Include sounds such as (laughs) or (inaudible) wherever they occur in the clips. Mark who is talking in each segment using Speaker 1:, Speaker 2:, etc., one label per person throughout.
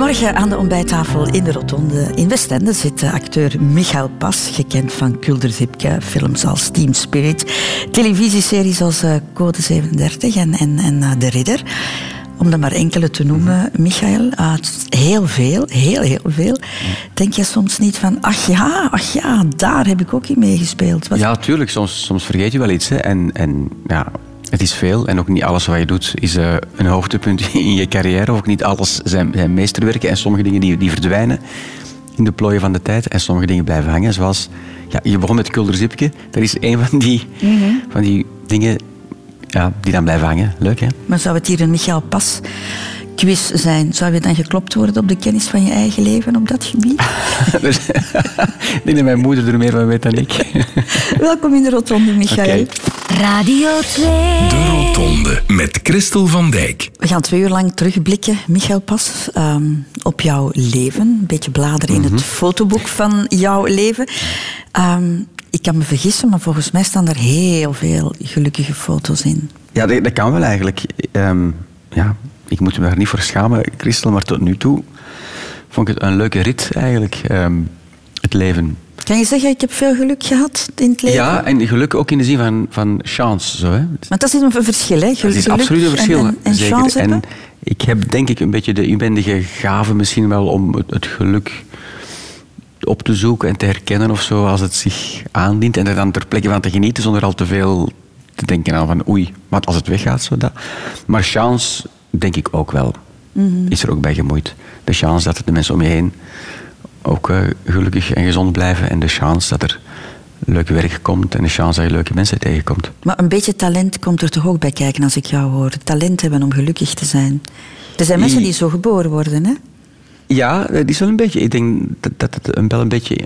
Speaker 1: Goedemorgen aan de ontbijttafel in de Rotonde. In Westende zit acteur Michael Pas, gekend van Kulder Zipke, films als Team Spirit, televisieseries als eh, Code 37 en, en, en eh, De Ridder. Om er maar enkele te noemen, Michael. Uh, heel veel, heel, heel veel. Denk je soms niet van, ach ja, ach ja, daar heb ik ook in meegespeeld.
Speaker 2: Wat... Ja, tuurlijk. Soms, soms vergeet je wel iets. Hè. En, en ja, het is veel en ook niet alles wat je doet is uh, een hoogtepunt (laughs) in je carrière. Ook niet alles zijn, zijn meesterwerken en sommige dingen die, die verdwijnen in de plooien van de tijd en sommige dingen blijven hangen. Zoals, ja, je begon met Kulderzipke. Dat is een van die, mm -hmm. van die dingen ja, die dan blijven hangen. Leuk, hè?
Speaker 1: Maar zou het hier een Michael Pas quiz zijn, zou je dan geklopt worden op de kennis van je eigen leven op dat gebied?
Speaker 2: ik denk dat mijn moeder er meer van weet dan ik. (laughs)
Speaker 1: Welkom in de Rotonde, Michael. Okay.
Speaker 3: Radio 2.
Speaker 4: De Rotonde met Christel van Dijk.
Speaker 1: We gaan twee uur lang terugblikken, Michael Pas, um, op jouw leven. Een beetje bladeren in mm -hmm. het fotoboek van jouw leven. Um, ik kan me vergissen, maar volgens mij staan er heel veel gelukkige foto's in.
Speaker 2: Ja, dat, dat kan wel eigenlijk. Um, ja, ik moet me er niet voor schamen, Christel, maar tot nu toe vond ik het een leuke rit eigenlijk, um, het leven.
Speaker 1: Kan je zeggen, ik heb veel geluk gehad in het leven?
Speaker 2: Ja, en geluk ook in de zin van, van chance. Zo, hè.
Speaker 1: Maar dat is een verschil, hè?
Speaker 2: Dat is absoluut een verschil.
Speaker 1: En, en, en
Speaker 2: zeker.
Speaker 1: chance
Speaker 2: en ik heb denk ik een beetje de inwendige gave misschien wel om het, het geluk op te zoeken en te herkennen of zo als het zich aandient. En er dan ter plekke van te genieten zonder al te veel te denken aan van oei, wat als het weggaat. Zo dat. Maar chance denk ik ook wel. Mm -hmm. Is er ook bij gemoeid. De chance dat de mensen om je heen ook uh, gelukkig en gezond blijven. En de chance dat er leuk werk komt en de chance dat je leuke mensen tegenkomt.
Speaker 1: Maar een beetje talent komt er toch ook bij kijken als ik jou hoor. Talent hebben om gelukkig te zijn. Er zijn mensen die zo geboren worden, hè?
Speaker 2: Ja, die is wel een beetje. Ik denk dat, dat het wel een beetje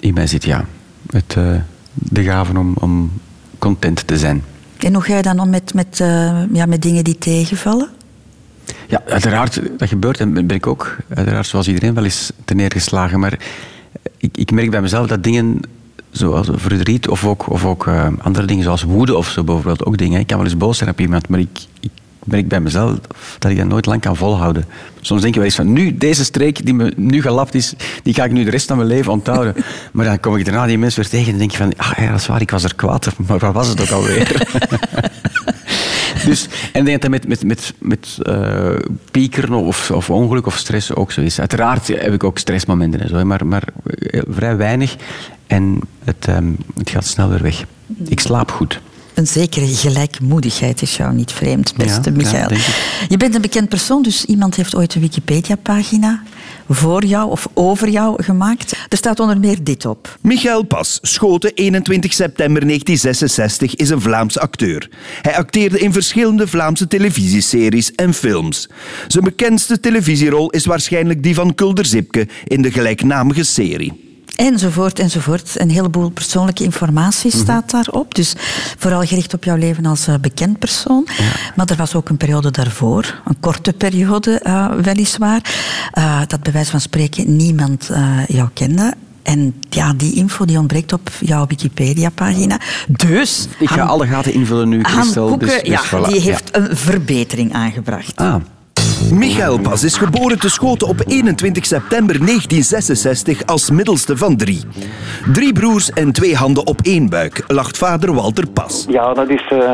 Speaker 2: in mij zit, ja. Het, uh, de gave om, om content te zijn.
Speaker 1: En hoe ga je dan om met, met, uh, ja, met dingen die tegenvallen?
Speaker 2: Ja, uiteraard, dat gebeurt en ben ik ook, uiteraard, zoals iedereen, wel eens te neergeslagen. Maar ik, ik merk bij mezelf dat dingen zoals verdriet of ook, of ook uh, andere dingen, zoals woede of zo bijvoorbeeld, ook dingen. Ik kan wel eens boos zijn op iemand, maar ik, ik merk bij mezelf dat ik dat nooit lang kan volhouden. Soms denk je wel eens van, nu, deze streek die me nu gelapt is, die ga ik nu de rest van mijn leven onthouden. (laughs) Maar dan kom ik daarna die mensen weer tegen en denk je van, ah ja, dat is waar, ik was er kwaad maar waar was het ook alweer? (laughs) (laughs) dus, en ik denk dat met, met, met, met uh, piekeren of, of ongeluk of stress ook zo is. Uiteraard heb ik ook stressmomenten en zo, maar, maar vrij weinig. En het, um, het gaat snel weer weg. Ik slaap goed.
Speaker 1: Een zekere gelijkmoedigheid is jou niet vreemd, beste
Speaker 2: ja,
Speaker 1: Michael.
Speaker 2: Ja,
Speaker 1: je bent een bekend persoon, dus iemand heeft ooit een Wikipedia-pagina voor jou of over jou gemaakt. Er staat onder meer dit op.
Speaker 5: Michael Pas, Schoten, 21 september 1966, is een Vlaams acteur. Hij acteerde in verschillende Vlaamse televisieseries en films. Zijn bekendste televisierol is waarschijnlijk die van Kulder Zipke in de gelijknamige serie.
Speaker 1: Enzovoort, enzovoort. Een heleboel persoonlijke informatie mm -hmm. staat daarop. Dus vooral gericht op jouw leven als uh, bekend persoon. Ja. Maar er was ook een periode daarvoor, een korte periode uh, weliswaar, uh, dat bij wijze van spreken niemand jou kende. En ja, die info die ontbreekt op jouw Wikipedia-pagina. Dus...
Speaker 2: Ik ga Han, alle gaten invullen nu, Christel.
Speaker 1: Koeken,
Speaker 2: dus, dus
Speaker 1: ja,
Speaker 2: voilà.
Speaker 1: die heeft ja. een verbetering aangebracht.
Speaker 2: Ah.
Speaker 5: Michael Pas is geboren te Schoten op 21 september 1966 als middelste van drie. Drie broers en twee handen op één buik, lacht vader Walter Pas.
Speaker 6: Ja, dat is uh,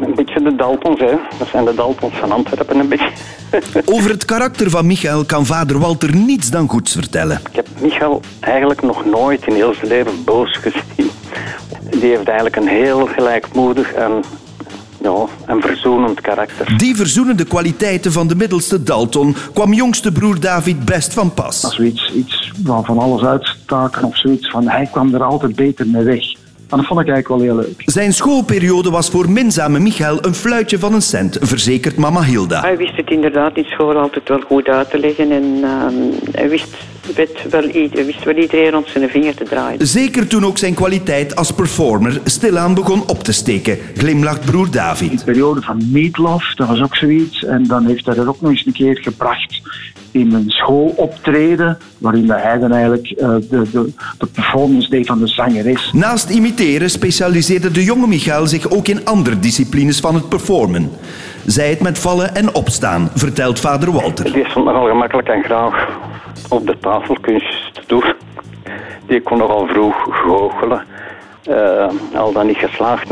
Speaker 6: een beetje de Daltons, hè. Dat zijn de Daltons van Antwerpen een beetje. (laughs)
Speaker 5: Over het karakter van Michael kan vader Walter niets dan goeds vertellen.
Speaker 6: Ik heb Michael eigenlijk nog nooit in heel zijn leven boos gezien. Die heeft eigenlijk een heel gelijkmoedig en ja, een verzoenend karakter.
Speaker 5: Die verzoenende kwaliteiten van de middelste Dalton kwam jongste broer David best van pas.
Speaker 7: Als we iets, iets van, van alles uitstaken of zoiets, van, hij kwam er altijd beter mee weg. En dat vond ik eigenlijk wel heel leuk.
Speaker 5: Zijn schoolperiode was voor minzame Michael een fluitje van een cent, verzekert mama Hilda.
Speaker 8: Hij wist het inderdaad in school altijd wel goed uit te leggen en uh, hij wist
Speaker 3: weet wel, wist wel iedereen rond zijn vinger te draaien.
Speaker 5: Zeker toen ook zijn kwaliteit als performer stilaan begon op te steken, glimlacht broer David.
Speaker 7: Die periode van Meatloaf, dat was ook zoiets. En dan heeft hij dat ook nog eens een keer gebracht in een schooloptreden, waarin hij dan eigenlijk eh, de, de, de performance deed van de zangeres.
Speaker 5: Naast imiteren specialiseerde de jonge Michael zich ook in andere disciplines van het performen. Zij het met vallen en opstaan, vertelt vader Walter.
Speaker 6: Die stond nogal gemakkelijk en graag op de tafelkunstjes te doen. Die kon nogal vroeg goochelen. eh, al dan niet geslaagd.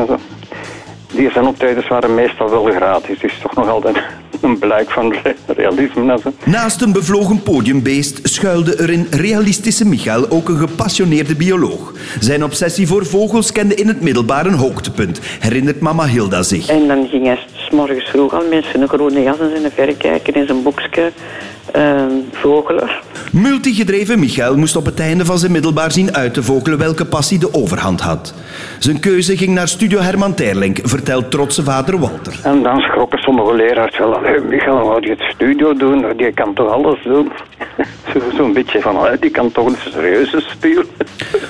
Speaker 6: Die zijn optredens waren meestal wel gratis. Dus toch nog altijd (laughs) een blijk van re- realisme.
Speaker 5: Naast een bevlogen podiumbeest schuilde er in realistische Michael ook een gepassioneerde bioloog. Zijn obsessie voor vogels kende in het middelbaar een hoogtepunt, herinnert mama Hilda zich.
Speaker 3: En dan ging hij s morgens vroeg al mensen een groene jas en zijn verrekijker in zijn boekje eh, vogelen.
Speaker 5: Multigedreven Michael moest op het einde van zijn middelbaar zien uit te vogelen welke passie de overhand had. Zijn keuze ging naar Studio Herman Terlink, vertelt trotse vader Walter.
Speaker 6: En dan schrokken sommige leraars wel. Allee, Michael, wou je het studio doen? Die kan toch alles doen? (laughs) Zo- Zo'n beetje van, allee, die kan toch een serieuze spelen?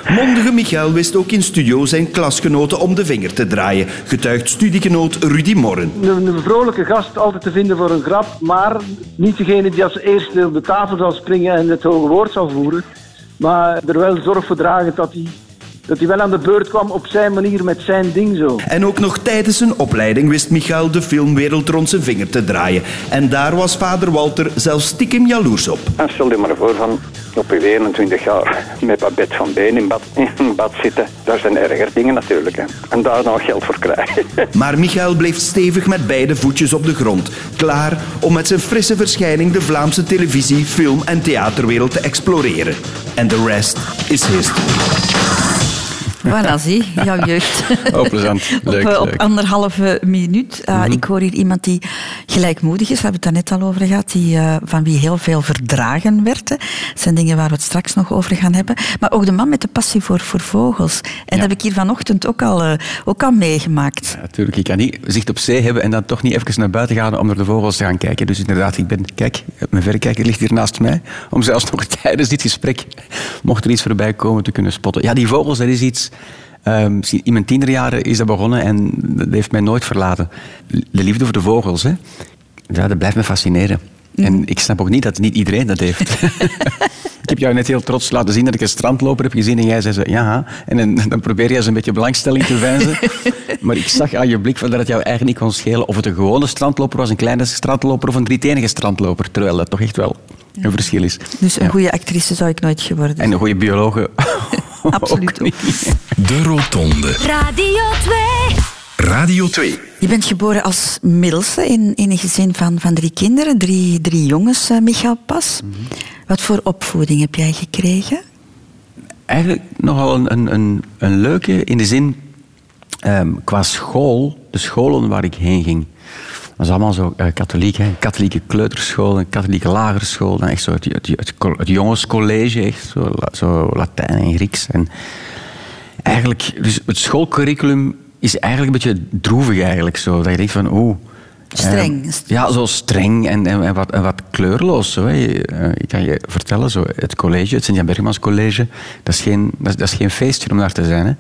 Speaker 5: Mondige Michael wist ook in studio zijn klasgenoten om de vinger te draaien, getuigt studiegenoot Rudy Morren.
Speaker 8: Een, een vrolijke gast altijd te vinden voor een grap, maar niet degene die als eerste op de tafel zal springen en het hoge woord zal voeren. Maar er wel zorg voor dragen dat hij, dat hij wel aan de beurt kwam op zijn manier met zijn ding zo.
Speaker 5: En ook nog tijdens zijn opleiding wist Michael de filmwereld rond zijn vinger te draaien. En daar was vader Walter zelfs stiekem jaloers op.
Speaker 6: En stel je maar voor van op je 21 jaar met Babette van Been in bad, in bad zitten. Daar zijn erger dingen natuurlijk. Hè. En daar nou geld voor krijgen. (laughs)
Speaker 5: Maar Michael bleef stevig met beide voetjes op de grond. Klaar om met zijn frisse verschijning de Vlaamse televisie, film en theaterwereld te exploreren. En de rest is history.
Speaker 1: Voilà, zie, jouw jeugd.
Speaker 2: Oh, plezant. (laughs) Leuk,
Speaker 1: op, eh, op
Speaker 2: leuk.
Speaker 1: anderhalve minuut. Uh, Ik hoor hier iemand die gelijkmoedig is, we hebben het daar net al over gehad, die, uh, van wie heel veel verdragen werd. Dat zijn dingen waar we het straks nog over gaan hebben. Maar ook de man met de passie voor, voor vogels. En
Speaker 2: Ja.
Speaker 1: dat heb ik hier vanochtend ook al, uh, ook al meegemaakt.
Speaker 2: Natuurlijk, ik kan niet zicht op zee hebben en dan toch niet even naar buiten gaan om naar de vogels te gaan kijken. Dus inderdaad, ik ben, kijk, mijn verrekijker ligt hier naast mij. Om zelfs nog (laughs) tijdens dit gesprek, mocht er iets voorbij komen, te kunnen spotten. Ja, die vogels, dat is iets... ehm, in mijn tienerjaren is dat begonnen en dat heeft mij nooit verlaten. De liefde voor de vogels, hè. Ja, dat blijft me fascineren. En ik snap ook niet dat niet iedereen dat heeft. (laughs) ik heb jou net heel trots laten zien dat ik een strandloper heb gezien en jij zei zo, ja. En dan, dan probeer je eens een beetje belangstelling te wijzen. (laughs) maar ik zag aan je blik van dat het jou eigenlijk niet kon schelen of het een gewone strandloper was, een kleine strandloper of een drietenige strandloper. Terwijl dat toch echt wel een verschil is.
Speaker 1: Dus een
Speaker 2: Ja.
Speaker 1: goede actrice zou ik nooit geworden
Speaker 2: En een goede biologe. (laughs) (laughs)
Speaker 1: Absoluut.
Speaker 4: De Rotonde.
Speaker 9: Radio 2.
Speaker 4: Radio 2.
Speaker 1: Je bent geboren als middelste in, in een gezin van, van drie kinderen, drie, drie jongens, eh, Michael Pas. Wat voor opvoeding heb jij gekregen?
Speaker 2: Eigenlijk nogal een, een, een, een leuke in de zin ehm, qua school, de scholen waar ik heen ging. Dat was allemaal zo eh, katholiek, hè. katholieke kleuterschool, een katholieke lagere school, dan echt zo het, het, het, co- het jongenscollege, echt zo, la- zo Latijn en Grieks. En eigenlijk, dus het schoolcurriculum is eigenlijk een beetje droevig eigenlijk zo, dat je denkt van oeh.
Speaker 1: Streng.
Speaker 2: eh, ja, zo streng en, en, en wat, en wat kleurloos. Zo, hè. Eh, Ik kan je vertellen, zo, het college, het Sint-Jan Bergmans College, dat is, geen, dat, is, dat is geen feestje om daar te zijn. Hè.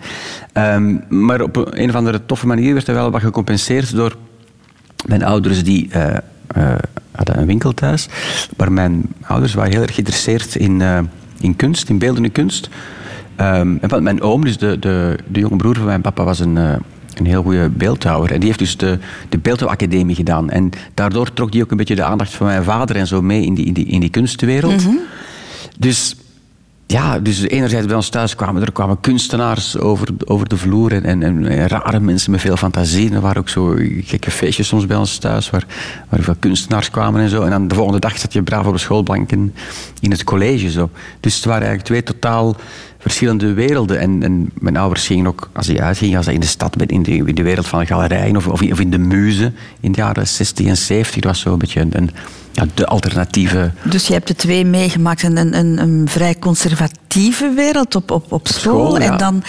Speaker 2: Ehm, maar op een, een of andere toffe manier werd er wel wat gecompenseerd door mijn ouders die eh, eh, hadden een winkel thuis. Maar mijn ouders waren heel erg geïnteresseerd in, eh, in kunst, in beeldende kunst. Ehm, en mijn oom, dus de, de, de jonge broer van mijn papa, was een, een heel goede beeldhouwer. En die heeft dus de, de beeldhouwacademie gedaan. En daardoor trok die ook een beetje de aandacht van mijn vader en zo mee in die, in die, in die kunstwereld. Dus ja, dus enerzijds bij ons thuis kwamen er kwamen kunstenaars over, over de vloer en, en, rare mensen met veel fantasie. Er waren ook zo gekke feestjes soms bij ons thuis waar, waar veel kunstenaars kwamen en zo. En dan de volgende dag zat je braaf op de schoolbanken in het college. Zo. Dus het waren eigenlijk twee totaal verschillende werelden. En, en mijn ouders gingen ook, als die uitgingen, als ze in de stad in de, in de wereld van galerijen of, of, in, in de muzen in de jaren 60 en 70. Dat was zo een beetje een, ja, de alternatieve
Speaker 1: Dus je hebt de twee meegemaakt. Een, een, een, vrij conservatieve wereld op, op, op school.
Speaker 2: school, ja.
Speaker 1: En dan...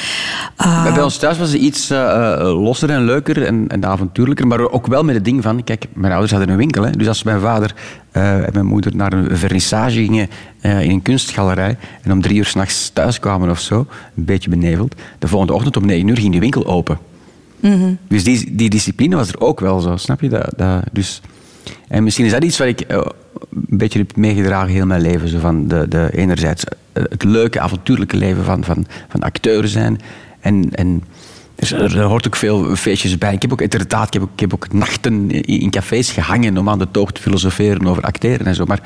Speaker 1: ah,
Speaker 2: Bij ons thuis was het iets eh, eh, losser en leuker en, en avontuurlijker, maar ook wel met het ding van, kijk, mijn ouders hadden een winkel, hè, dus als mijn vader eh, en mijn moeder naar een vernissage gingen in een kunstgalerij en om drie uur s'nachts thuis kwamen of zo, een beetje beneveld, de volgende ochtend om negen uur ging die winkel open. Dus die, die discipline was er ook wel zo, snap je? Dat, dat, dus, en misschien is dat iets wat ik eh, een beetje heb meegedragen heel mijn leven. Zo van de, de, enerzijds eh, het leuke, avontuurlijke leven van, van, van acteur zijn. En, en er, er hoort ook veel feestjes bij. Ik heb ook inderdaad, ik heb ook, ik heb ook nachten in, in cafés gehangen om aan de toog te filosoferen over acteren en zo. Maar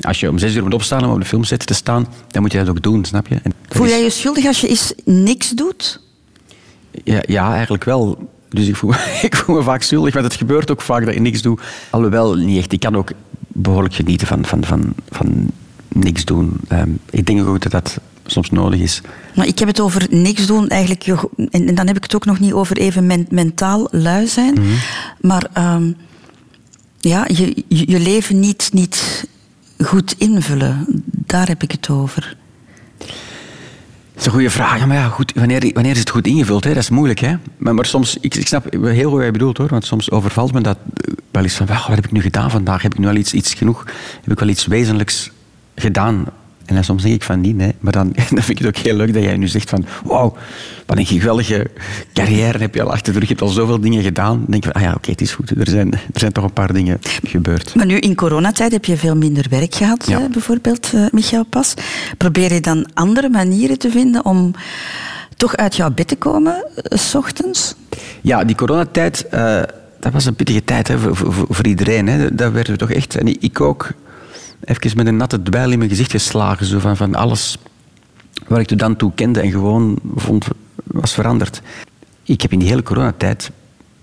Speaker 2: als je om zes uur moet opstaan om op de filmset te staan, dan moet je dat ook doen, snap je?
Speaker 1: Voel jij je schuldig als je eens niks doet?
Speaker 2: ja, ja, eigenlijk wel. Dus ik voel, (laughs) ik voel me vaak schuldig, want het gebeurt ook vaak dat je niks doet. Alhoewel, niet echt. Ik kan ook behoorlijk genieten van, van, van, van niks doen. Ehm, ik denk ook dat dat soms nodig is.
Speaker 1: Maar ik heb het over niks doen, eigenlijk. En, en dan heb ik het ook nog niet over even men- mentaal lui zijn.
Speaker 2: Mhm.
Speaker 1: Maar ehm, ja, je, je, je leven niet, niet goed invullen. Daar heb ik het over.
Speaker 2: Dat is een goede vraag. Ja, maar goed, wanneer, wanneer is het goed ingevuld? Hè? Dat is moeilijk. Hè? Maar, soms, ik, ik snap heel goed wat je bedoelt hoor. Want soms overvalt me dat eh, wel eens van, "Wauw, wat heb ik nu gedaan vandaag? Heb ik nu al iets, iets genoeg? Heb ik wel iets wezenlijks gedaan? En dan soms denk ik van niet, nee. Maar dan, (laughs) dan vind ik het ook heel leuk dat jij nu zegt van, wauw, wat een geweldige carrière heb je al achter de rug. Je hebt al zoveel dingen gedaan. Dan denk ik van, ah ja, oké, het is goed. Er zijn, er zijn toch een paar dingen gebeurd.
Speaker 1: Maar nu in coronatijd heb je veel minder werk gehad,
Speaker 2: Ja.
Speaker 1: hè, bijvoorbeeld, eh, Michael Pas. Probeer je dan andere manieren te vinden om toch uit jouw bed te komen, eh, s ochtends?
Speaker 2: Ja, die coronatijd, eh, dat was een pittige tijd hè, voor, voor, voor iedereen. Hè. Daar werden we toch echt, en ik ook, even met een natte dweil in mijn gezicht geslagen. Zo van, van alles wat ik tot dan toe kende en gewoon vond, was veranderd. Ik heb in die hele coronatijd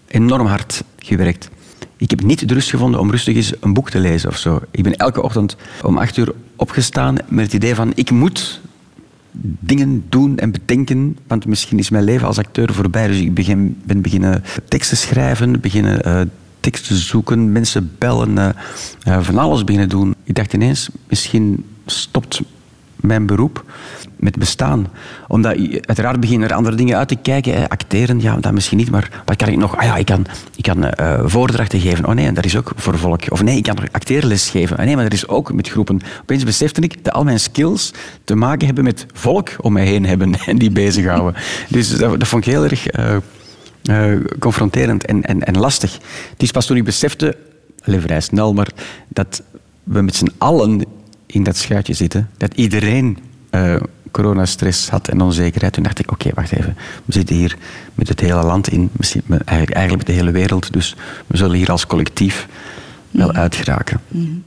Speaker 2: enorm hard gewerkt. Ik heb niet de rust gevonden om rustig eens een boek te lezen of zo. Ik ben elke ochtend om acht uur opgestaan met het idee van ik moet dingen doen en bedenken, want misschien is mijn leven als acteur voorbij. Dus ik begin, ben beginnen teksten schrijven, beginnen eh, teksten zoeken, mensen bellen, eh, eh, van alles beginnen doen. Ik dacht ineens, misschien stopt mijn beroep met bestaan. Omdat uiteraard beginnen er andere dingen uit te kijken. Acteren, ja, dat misschien niet, maar wat kan ik nog? Ah ja, ik kan, ik kan eh, voordrachten geven. Oh nee, dat is ook voor volk. Of nee, ik kan acteerles geven. Ah nee, maar dat is ook met groepen. Opeens besefte ik dat al mijn skills te maken hebben met volk om mij heen hebben (laughs) en die bezighouden. Dus dat, dat vond ik heel erg eh, eh, confronterend en, en, en lastig. Het is pas toen ik besefte, vrij snel, maar dat we met z'n allen in dat schuitje zitten. Dat iedereen eh, coronastress had en onzekerheid. Toen dacht ik, oké, wacht even. We zitten hier met het hele land in, misschien eigenlijk, eigenlijk met de hele wereld. Dus we zullen hier als collectief wel uitgeraken.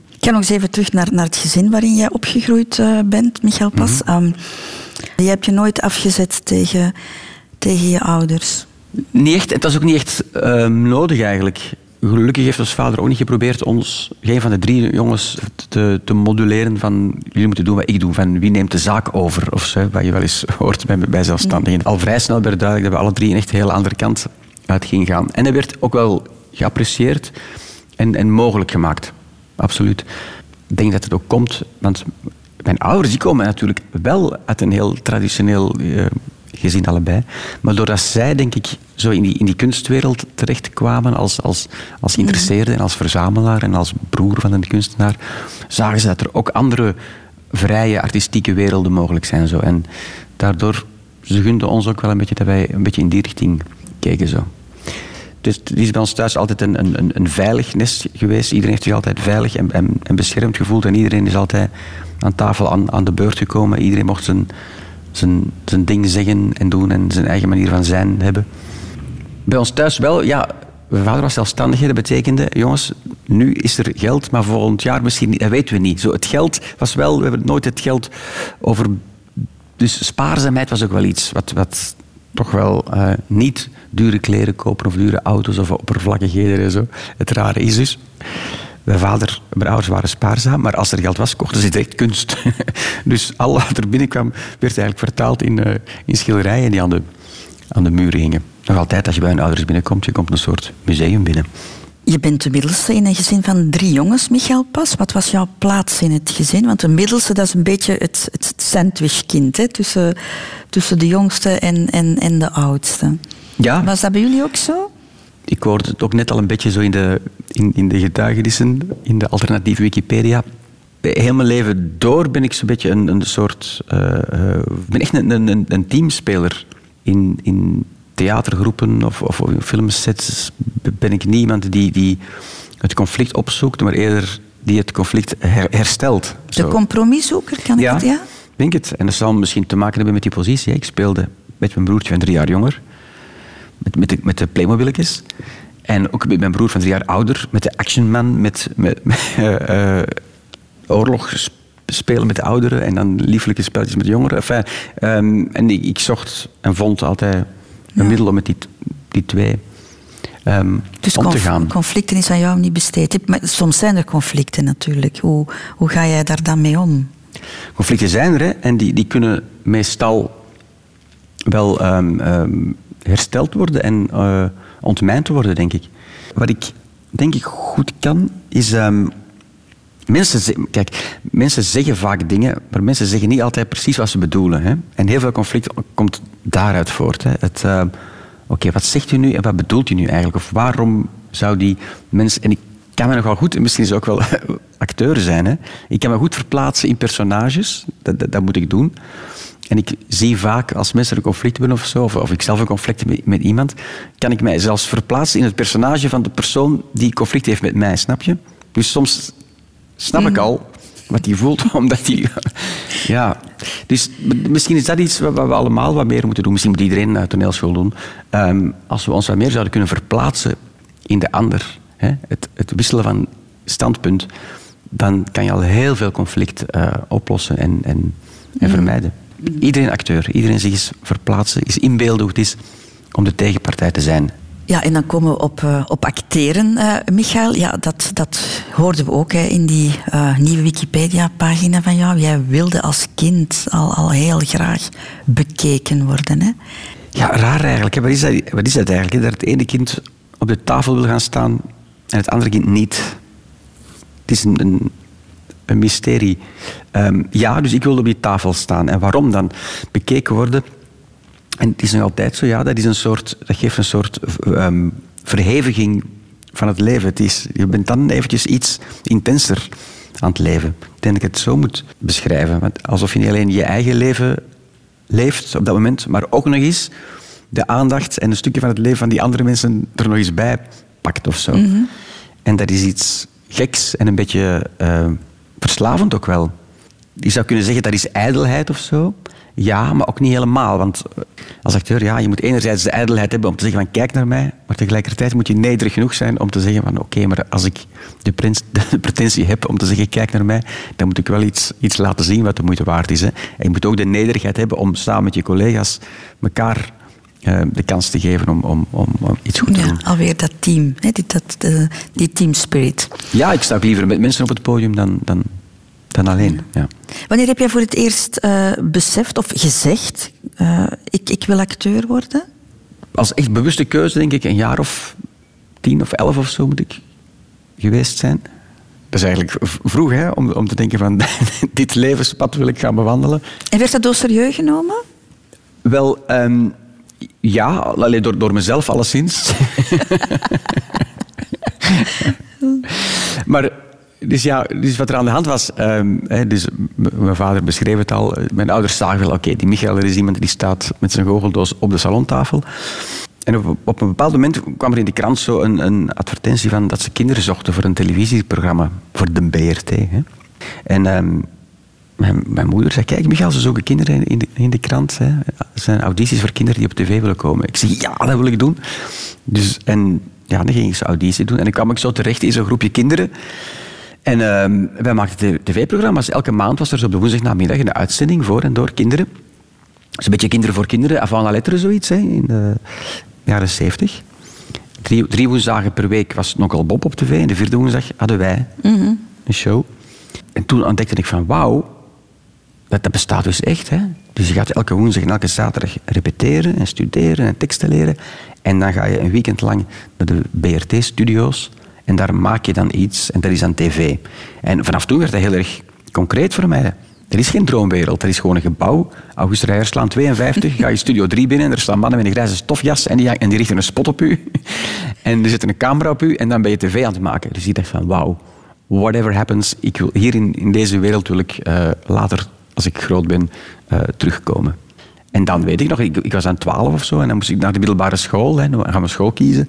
Speaker 1: Ik ga nog eens even terug naar, naar het gezin waarin jij opgegroeid eh, bent, Michael Pas. Ehm, je hebt je nooit afgezet tegen, tegen je ouders.
Speaker 2: Niet echt, het was ook niet echt eh, nodig eigenlijk. Gelukkig heeft ons vader ook niet geprobeerd ons, geen van de drie jongens, te, te moduleren van jullie moeten doen wat ik doe, van wie neemt de zaak over, of zo, wat je wel eens (laughs) hoort bij, zelfstandigen. Al vrij snel werd duidelijk dat we alle drie een echt hele andere kant uit gingen gaan. En dat werd ook wel geapprecieerd en, en mogelijk gemaakt. Absoluut. Ik denk dat het ook komt, want mijn ouders die komen natuurlijk wel uit een heel traditioneel eh, gezin allebei. Maar doordat zij, denk ik, zo in die, in die kunstwereld terechtkwamen als, als, als geïnteresseerde en als verzamelaar en als broer van een kunstenaar, zagen ze dat er ook andere vrije artistieke werelden mogelijk zijn. Zo. En daardoor, ze gunden ons ook wel een beetje dat wij een beetje in die richting keken. Zo. Dus het is bij ons thuis altijd een, een, een- een veilig nest geweest. Iedereen heeft zich altijd veilig en, en, en beschermd gevoeld. En iedereen is altijd aan tafel aan, aan de beurt gekomen. Iedereen mocht zijn, zijn, zijn ding zeggen en doen en zijn eigen manier van zijn hebben. Bij ons thuis wel, ja. Mijn vader was zelfstandig. Dat betekende, jongens, nu is er geld, maar volgend jaar misschien niet. Dat weten we niet. Zo, het geld was wel, we hebben nooit het geld over dus spaarzaamheid was ook wel iets wat, wat toch wel eh, niet dure kleren kopen of dure auto's of oppervlakkigheden en zo. Het rare is dus, mijn vader, mijn ouders waren spaarzaam, maar als er geld was, kochten ze direct kunst. (laughs) dus al wat er binnenkwam, werd eigenlijk vertaald in, eh, in schilderijen die aan de, aan de muren hingen. Nog altijd, als je bij hun ouders binnenkomt, je komt een soort museum binnen.
Speaker 1: Je bent de middelste in een gezin van drie jongens, Michael Pas. Wat was jouw plaats in het gezin? Want de middelste, dat is een beetje het, het sandwichkind hè? Tussen, tussen de jongste en, en, en de oudste.
Speaker 2: Ja.
Speaker 1: Was dat bij jullie ook zo?
Speaker 2: Ik hoorde het ook net al een beetje zo in de, in, in de getuigenissen, in de alternatieve Wikipedia. Heel mijn leven door ben ik zo'n beetje een, een soort... eh, eh, ik ben echt een, een, een teamspeler. In, in theatergroepen of, of filmsets ben ik niet iemand die, die het conflict opzoekt, maar eerder die het conflict her- herstelt.
Speaker 1: De
Speaker 2: Zo.
Speaker 1: compromiszoeker, kan ik
Speaker 2: Ja,
Speaker 1: het? Ja?
Speaker 2: ik denk het. En dat zal misschien te maken hebben met die positie. Ik speelde met mijn broertje van drie jaar jonger, met, met, de, met de Playmobiletjes. En ook met mijn broer van drie jaar ouder, met de actionman, met, met, (laughs) met, eh, eh, oorlog sp- spelen met de ouderen en dan lieflijke spelletjes met de jongeren. Enfin, ehm, en ik, ik zocht en vond altijd een
Speaker 1: Ja.
Speaker 2: middel om met die, die twee ehm,
Speaker 1: Dus
Speaker 2: om te gaan.
Speaker 1: conflicten is aan jou niet besteed. Maar soms zijn er conflicten natuurlijk. Hoe, hoe ga jij daar dan mee om?
Speaker 2: Conflicten zijn er hè, en die, die kunnen meestal wel ehm, hersteld worden en eh ontmijnd worden, denk ik. Wat ik denk ik goed kan, is... ehm, mensen, kijk, mensen zeggen vaak dingen, maar mensen zeggen niet altijd precies wat ze bedoelen. Hè? En heel veel conflict komt daaruit voort. Het, ehm, Oké, wat zegt u nu en wat bedoelt u nu eigenlijk? Of waarom zou die mens... En ik kan me nogal goed, en misschien is ook wel (laughs) acteur zijn, hè? ik kan me goed verplaatsen in personages, dat, dat moet ik doen. En ik zie vaak, als mensen een conflict hebben of zo, of, of ik zelf een conflict heb met, met iemand, kan ik mij zelfs verplaatsen in het personage van de persoon die conflict heeft met mij, snap je? Dus soms snap ik al wat hij voelt, (laughs) omdat hij... ja, dus misschien is dat iets wat we allemaal wat meer moeten doen. Misschien moet iedereen een toneelschool doen. Ehm, als we ons wat meer zouden kunnen verplaatsen in de ander, hè, het, het wisselen van standpunt, dan kan je al heel veel conflict eh, oplossen en, en, en vermijden. Iedereen acteur, iedereen zich eens verplaatsen, is inbeelden hoe het is om de tegenpartij te zijn.
Speaker 1: Ja, en dan komen we op, eh, op acteren, eh Michael. Ja, dat, dat hoorden we ook hè, in die eh, nieuwe Wikipedia-pagina van jou. Jij wilde als kind al, al heel graag bekeken worden. Hè?
Speaker 2: Ja, raar eigenlijk. hè. Wat is dat, wat is dat eigenlijk? hè? Dat het ene kind op de tafel wil gaan staan en het andere kind niet. Het is een, een, een mysterie. Ehm, ja, dus ik wilde op die tafel staan. En waarom dan? Bekeken worden. En het is nog altijd zo, ja, dat, is een soort, dat geeft een soort ehm, verheviging van het leven. Het is, je bent dan eventjes iets intenser aan het leven. Ik denk dat ik het zo moet beschrijven. Want alsof je niet alleen je eigen leven leeft op dat moment, maar ook nog eens de aandacht en een stukje van het leven van die andere mensen er nog eens bij pakt of zo. En dat is iets geks en een beetje eh, verslavend ook wel. Je zou kunnen zeggen dat is ijdelheid of zo. Ja, maar ook niet helemaal. Want eh, als acteur, ja, je moet enerzijds de ijdelheid hebben om te zeggen van kijk naar mij, maar tegelijkertijd moet je nederig genoeg zijn om te zeggen van oké, maar als ik de, prins, (laughs) de pretentie heb om te zeggen kijk naar mij, dan moet ik wel iets, iets laten zien wat de moeite waard is. Hè. En je moet ook de nederigheid hebben om samen met je collega's elkaar de kans te geven om, om, om, om iets goed te doen.
Speaker 1: Ja, alweer dat team, hè, die, dat, die team spirit.
Speaker 2: Ja, ik sta liever met mensen op het podium dan, dan, dan alleen. Ja.
Speaker 1: Wanneer heb jij voor het eerst eh, beseft of gezegd, eh, ik, ik wil acteur worden?
Speaker 2: Als echt bewuste keuze, denk ik, een jaar of tien of elf of zo moet ik geweest zijn. Dat is eigenlijk vroeg, hè, om, om te denken van (laughs) dit levenspad wil ik gaan bewandelen.
Speaker 1: En werd dat door serieus genomen?
Speaker 2: Wel, ehm, ja, alleen door, door mezelf alleszins. (laughs) maar, dus ja, dus wat er aan de hand was, ehm, dus mijn vader beschreef het al, mijn ouders zagen wel, oké, die Michael er is iemand die staat met zijn goocheldoos op de salontafel. En op, op een bepaald moment kwam er in de krant zo een, een advertentie van dat ze kinderen zochten voor een televisieprogramma, voor de BRT. Hè. En ehm, mijn, mijn moeder zei, kijk Michael, ze zoeken kinderen in de, in de krant. Hè. Er zijn audities voor kinderen die op tv willen komen. Ik zeg, ja, dat wil ik doen. Dus, en ja, dan ging ik zo'n auditie doen. En dan kwam ik zo terecht in zo'n groepje kinderen. En ehm, wij maakten tv-programma's. Elke maand was er zo op de woensdagnamiddag een uitzending voor en door kinderen. Dus een beetje kinderen voor kinderen, avant la lettre zoiets, hè, in de jaren zeventig. Drie, drie woensdagen per week was nogal Bob op tv. En de vierde woensdag hadden wij een show. En toen ontdekte ik van, wauw, dat, dat bestaat dus echt. Hè? Dus je gaat elke woensdag en elke zaterdag repeteren en studeren en teksten leren. En dan ga je een weekend lang naar de BRT-studio's. En daar maak je dan iets en dat is dan tv. En vanaf toen werd dat heel erg concreet voor mij. Er is geen droomwereld, er is gewoon een gebouw. August Rijerslaan 52, ga je studio 3 binnen en er staan mannen met een grijze stofjas en die, en die richten een spot op u. (laughs) En er zit een camera op u en dan ben je tv aan het maken. Dus je dacht van, wauw, whatever happens, ik wil, hier in, in deze wereld wil ik eh, later, als ik groot ben, eh, terugkomen. En dan weet ik nog, ik, ik was aan 12 of zo en dan moest ik naar de middelbare school, hè, dan gaan we school kiezen.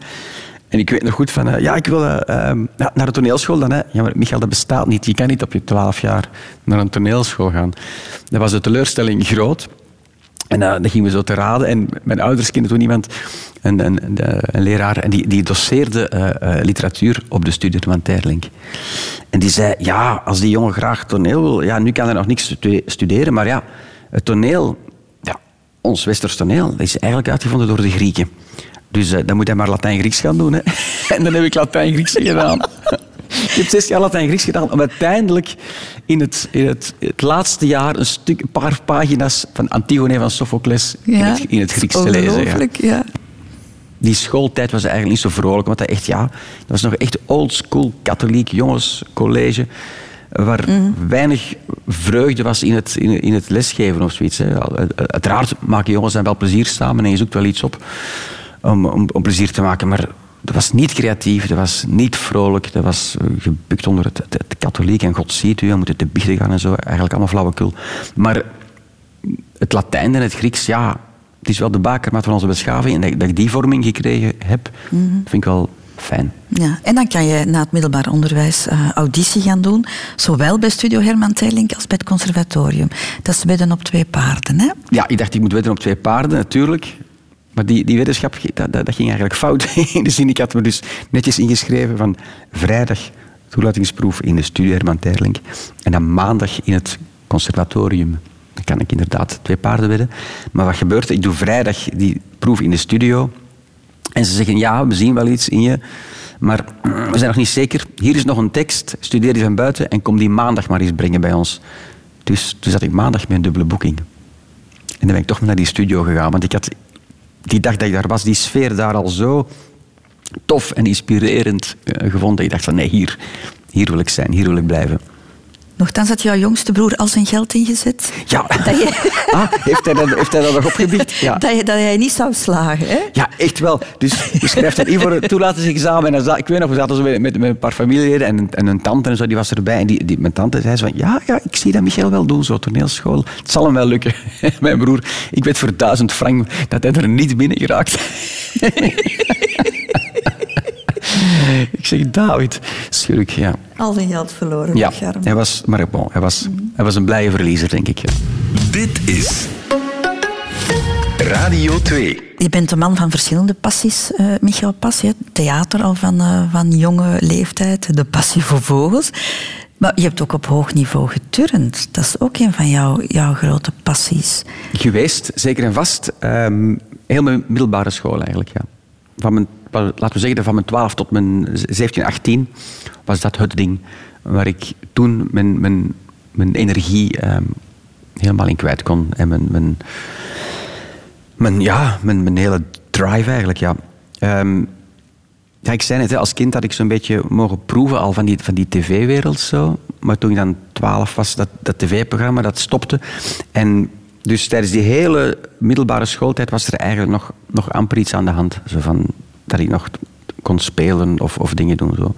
Speaker 2: En ik weet nog goed van, eh, ja, ik wil eh, ehm, naar de toneelschool dan. Hè. Ja, maar Michael, dat bestaat niet. Je kan niet op je 12 jaar naar een toneelschool gaan. Dat was de teleurstelling groot. En uh, dan gingen we zo te raden. En mijn ouders kenden toen iemand, een, een, een leraar, en die, die doseerde literatuur op de studie van Terlink. En die zei, ja, als die jongen graag toneel wil, ja, nu kan hij nog niks studeren, maar ja, het toneel, ja, ons westers toneel, is eigenlijk uitgevonden door de Grieken. Dus dan moet hij maar Latijn-Grieks gaan doen. Hè. (laughs) en dan heb ik Latijn-Grieks gedaan. Ik heb zes jaar Latijn-Grieks gedaan om uiteindelijk in het, in het, het, laatste jaar een, stuk, een paar pagina's van Antigone van Sophocles in, het, in het Grieks te lezen.
Speaker 1: Ja. ja.
Speaker 2: Die schooltijd was eigenlijk niet zo vrolijk, want dat, echt, ja, dat was nog echt oldschool katholiek jongenscollege waar mm. weinig vreugde was in het, in, in het lesgeven of zoiets. Hè. Uiteraard maken jongens dan wel plezier samen en je zoekt wel iets op om, om, om plezier te maken. Maar dat was niet creatief, dat was niet vrolijk, dat was eh, gebukt onder het, het, katholiek en God ziet u, je moet het te biechten gaan en zo. Eigenlijk allemaal flauwekul. Maar het Latijn en het Grieks, ja, het is wel de bakermat van onze beschaving. En dat, dat ik die vorming gekregen heb, mm -hmm. vind ik wel fijn.
Speaker 1: Ja, en dan kan je na het middelbaar onderwijs uh, auditie gaan doen, zowel bij Studio Herman Teylink als bij het conservatorium. Dat is wedden op twee paarden, hè?
Speaker 2: Ja, ik dacht ik moet wedden op twee paarden, natuurlijk. Maar die, die wetenschap, dat, dat, ging eigenlijk fout. (laughs) In de zin, ik had me dus netjes ingeschreven van vrijdag toelatingsproef in de studie Herman Terlink en dan maandag in het conservatorium. Dan kan ik inderdaad twee paarden wedden. Maar wat gebeurt? Ik doe vrijdag die proef in de studio en ze zeggen, ja, we zien wel iets in je, maar we zijn nog niet zeker. Hier is nog een tekst, studeer die van buiten en kom die maandag maar eens brengen bij ons. Dus toen zat ik maandag met een dubbele boeking. En dan ben ik toch naar die studio gegaan, want ik had die dag dat ik daar was, die sfeer daar al zo tof en inspirerend uh, gevonden. Ik dacht van nee, hier, hier wil ik zijn, hier wil ik blijven.
Speaker 1: Nochtans had jouw jongste broer al zijn geld ingezet.
Speaker 2: Ja. Dat je... (laughs) ah, heeft, hij dat, heeft hij dat nog opgebied? (laughs) Ja.
Speaker 1: Dat, je, dat hij niet zou slagen, hè?
Speaker 2: Ja, echt wel. Dus je schrijft hij in voor het toelatingsexamen. En ik weet nog, we zaten zo met, met, met een paar familieleden en, en een tante en zo, die was erbij. En die, die, mijn tante zei zo van, ja, ja, ik zie dat Michael wel doen, zo toneelschool. Het zal hem wel lukken. (laughs) mijn broer, ik weet voor duizend frank dat hij er niet binnen geraakt. (laughs) ik zeg, David, schurk, ja.
Speaker 1: Al zijn geld verloren.
Speaker 2: Ja, hij was, maar bon, hij was, mm. hij was een blije verliezer, denk ik.
Speaker 4: Dit is Radio 2.
Speaker 1: Je bent een man van verschillende passies, uh, Michael Pas. Theater al van, uh, van jonge leeftijd, de passie voor vogels. Maar je hebt ook op hoog niveau geturnd. Dat is ook een van jouw, jouw grote passies.
Speaker 2: Geweest, zeker en vast. Um, heel mijn middelbare school eigenlijk, ja. Van mijn laten we zeggen, van mijn 12 tot mijn 17, 18 was dat het ding waar ik toen mijn, mijn, mijn energie um, helemaal in kwijt kon. En mijn, mijn, mijn, ja, mijn, mijn hele drive eigenlijk, ja. Um, ja, ik zei net, als kind had ik zo'n beetje mogen proeven al van die, van die tv-wereld zo. Maar toen ik dan 12 was, dat, dat tv-programma, dat stopte. En dus tijdens die hele middelbare schooltijd was er eigenlijk nog, nog amper iets aan de hand. Zo van, dat ik nog kon spelen of, of dingen doen. Zo.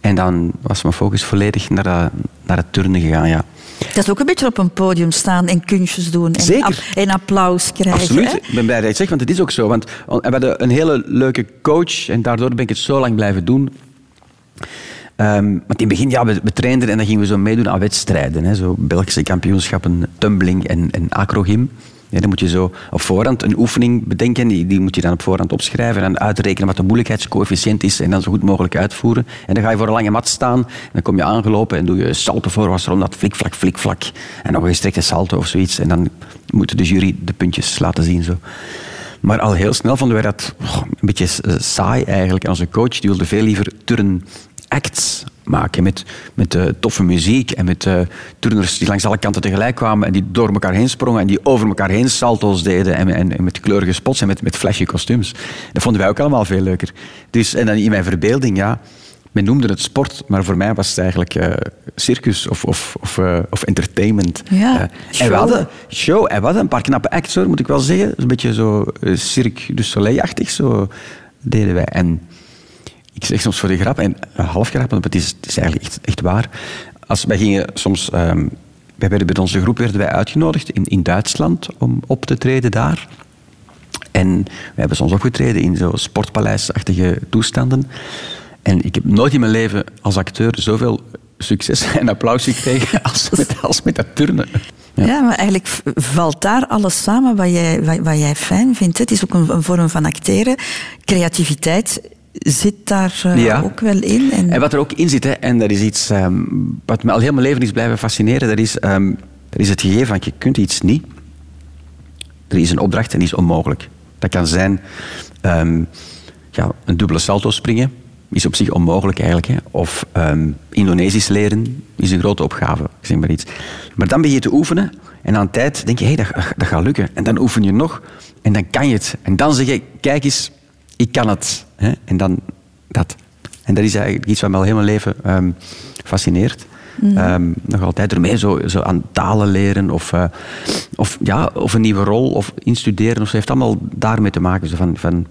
Speaker 2: En dan was mijn focus volledig naar, naar het turnen gegaan, ja.
Speaker 1: Dat is ook een beetje op een podium staan en kunstjes doen. En,
Speaker 2: Zeker.
Speaker 1: en applaus krijgen.
Speaker 2: Absoluut. Ik ben blij dat je het zegt, want het is ook zo. Want we hadden een hele leuke coach en daardoor ben ik het zo lang blijven doen. Um, want in het begin, ja, we, we trainden en dan gingen we zo meedoen aan wedstrijden. Hè, zo Belgische kampioenschappen, tumbling en, en acrogym. Ja, dan moet je zo op voorhand een oefening bedenken. Die, die moet je dan op voorhand opschrijven en uitrekenen wat de moeilijkheidscoëfficiënt is en dan zo goed mogelijk uitvoeren. En dan ga je voor een lange mat staan dan kom je aangelopen en doe je salto voor was rond dat flikvlak, flikvlak. En nog een gestrekte salto of zoiets. En dan moet de jury de puntjes laten zien. Zo. Maar al heel snel vonden wij dat een beetje eh, saai eigenlijk. En onze coach die wilde veel liever turn acts maken met, met uh, toffe muziek en met uh, turners die langs alle kanten tegelijk kwamen en die door elkaar heen sprongen en die over elkaar heen salto's deden en, en, en met kleurige spots en met, met flashy kostuums. Dat vonden wij ook allemaal veel leuker. Dus, en dan in mijn verbeelding, ja, Men noemde het sport, maar voor mij was het eigenlijk eh, circus of, of, of, of entertainment.
Speaker 1: Ja,
Speaker 2: en
Speaker 1: show.
Speaker 2: we hadden show, en we hadden een paar knappe acts, hoor, moet ik wel zeggen. Een beetje zo Cirque du Soleil-achtig, zo deden wij. En ik zeg soms voor de grap, en een half grap, want het is, het is eigenlijk echt, echt waar. Als wij gingen soms, ehm, wij werden bij onze groep werden wij uitgenodigd in, in Duitsland om op te treden daar. En we hebben soms opgetreden in zo sportpaleisachtige toestanden. En ik heb nooit in mijn leven als acteur zoveel succes en applaus gekregen (laughs) als met, als met dat turnen.
Speaker 1: Ja. maar eigenlijk valt daar alles samen wat jij, wat, jij fijn vindt. Het is ook een vorm van acteren. Creativiteit zit daar eh,
Speaker 2: Ja.
Speaker 1: ook wel in. En,
Speaker 2: En wat er ook in zit, hè, en dat is iets ehm, wat me al heel mijn leven is blijven fascineren, dat is, ehm, dat is het gegeven van je kunt iets niet. Er is een opdracht en die is onmogelijk. Dat kan zijn ehm, ja, een dubbele salto springen, is op zich onmogelijk eigenlijk. Hè. Of ehm, Indonesisch leren is een grote opgave, ik zeg maar iets. Maar dan ben je te oefenen en aan tijd denk je, hé, dat, dat gaat lukken. En dan oefen je nog en dan kan je het. En dan zeg je, kijk eens, ik kan het. Hè. En dan dat. En dat is eigenlijk iets wat me al heel mijn leven ehm, fascineert. Ehm, nog altijd ermee zo, zo aan talen leren of, eh, of, ja, of een nieuwe rol of instuderen. Of zo. heeft allemaal daarmee te maken. Zo van, van,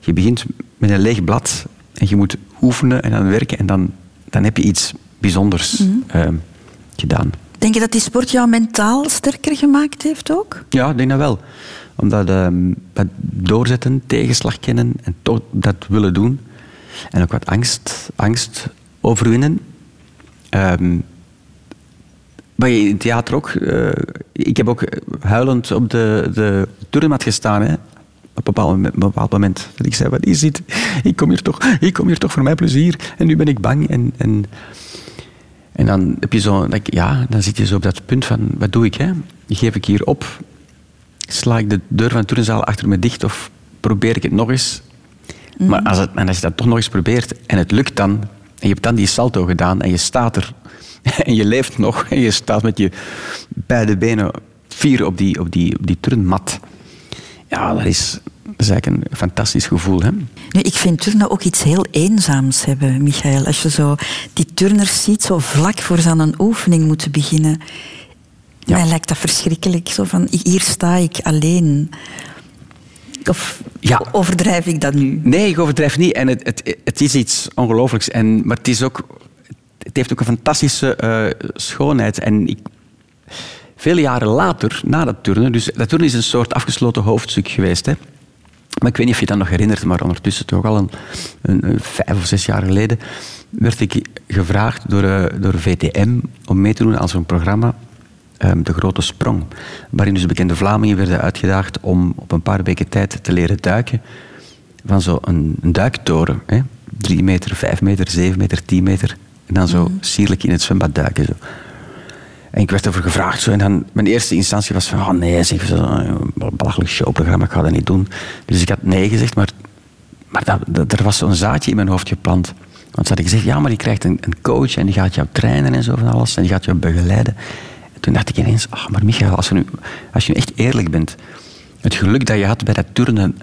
Speaker 2: je begint met een leeg blad en je moet oefenen en dan werken en dan, dan heb je iets bijzonders ehm, gedaan.
Speaker 1: Denk je dat die sport jou mentaal sterker gemaakt heeft ook?
Speaker 2: Ja, ik denk dat wel. Omdat ehm, dat doorzetten, tegenslag kennen en toch dat willen doen. En ook wat angst, angst overwinnen. Ehm maar in theater ook. eh, ik heb ook huilend op de, de turnmat gestaan. Hè. Op een bepaald moment, een bepaald moment dat ik zei, wat is dit? Ik kom hier toch, ik kom hier toch voor mijn plezier. En nu ben ik bang. En, en, en dan, heb je zo, ja, dan zit je zo op dat punt van, wat doe ik? Hè? Geef ik hier op? Sla ik de deur van de turnzaal achter me dicht of probeer ik het nog eens? Maar als, het, en als je dat toch nog eens probeert en het lukt dan, en je hebt dan die salto gedaan en je staat er (laughs) en je leeft nog en je staat met je beide benen vier op die, op die, op die turnmat. Ja, dat is, dat is eigenlijk een fantastisch gevoel. Hè?
Speaker 1: Nu, ik vind turnen ook iets heel eenzaams hebben, Michael. Als je zo die turners ziet, zo vlak voor ze aan een oefening moeten beginnen.
Speaker 2: Ja.
Speaker 1: Mij lijkt dat verschrikkelijk. Zo van, hier sta ik alleen. Of
Speaker 2: Ja.
Speaker 1: overdrijf ik dat nu?
Speaker 2: Nee, ik overdrijf niet. En het, het, het is iets ongelooflijks. En, maar het, is ook, het heeft ook een fantastische eh, schoonheid. En ik, vele jaren later, na dat turnen... Dus dat turnen is een soort afgesloten hoofdstuk geweest. Hè. Maar ik weet niet of je dat nog herinnert, maar ondertussen toch al een, een, een vijf of zes jaar geleden werd ik gevraagd door, eh, door VTM om mee te doen aan zo'n programma, ehm, De Grote Sprong, waarin dus bekende Vlamingen werden uitgedaagd om op een paar weken tijd te leren duiken van zo'n een, een duiktoren. Hè? Drie meter, vijf meter, zeven meter, tien meter. En dan zo sierlijk in het zwembad duiken. Zo. En ik werd ervoor gevraagd. Zo, en dan, mijn eerste instantie was van, oh nee, zeg, zo'n belachelijk showprogramma, ik ga dat niet doen. Dus ik had nee gezegd, maar, maar dat, dat- er was zo'n zaadje in mijn hoofd geplant. Want ze hadden gezegd, ja, maar je krijgt een, een coach en die gaat jou trainen en zo van alles. En die gaat jou begeleiden. En toen dacht ik ineens, ach, maar Michael, als je, nu, als je echt eerlijk bent, het geluk dat je had bij dat turnen,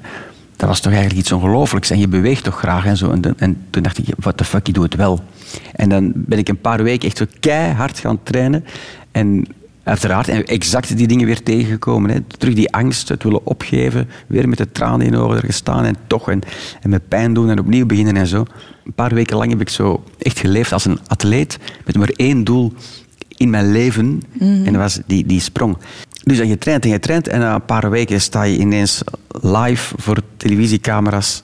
Speaker 2: dat was toch eigenlijk iets ongelooflijks. En je beweegt toch graag en zo. En, en toen dacht ik, what the fuck, ik doe het wel. En dan ben ik een paar weken echt zo keihard gaan trainen. En uiteraard, en exact die dingen weer tegengekomen. Hè. Terug die angst, het willen opgeven. Weer met de tranen in de ogen gestaan en toch. En, en met pijn doen en opnieuw beginnen en zo. Een paar weken lang heb ik zo echt geleefd als een atleet. Met maar één doel in mijn leven. En dat was die, die sprong. Dus en je traint en je traint en na een paar weken sta je ineens live voor televisiecamera's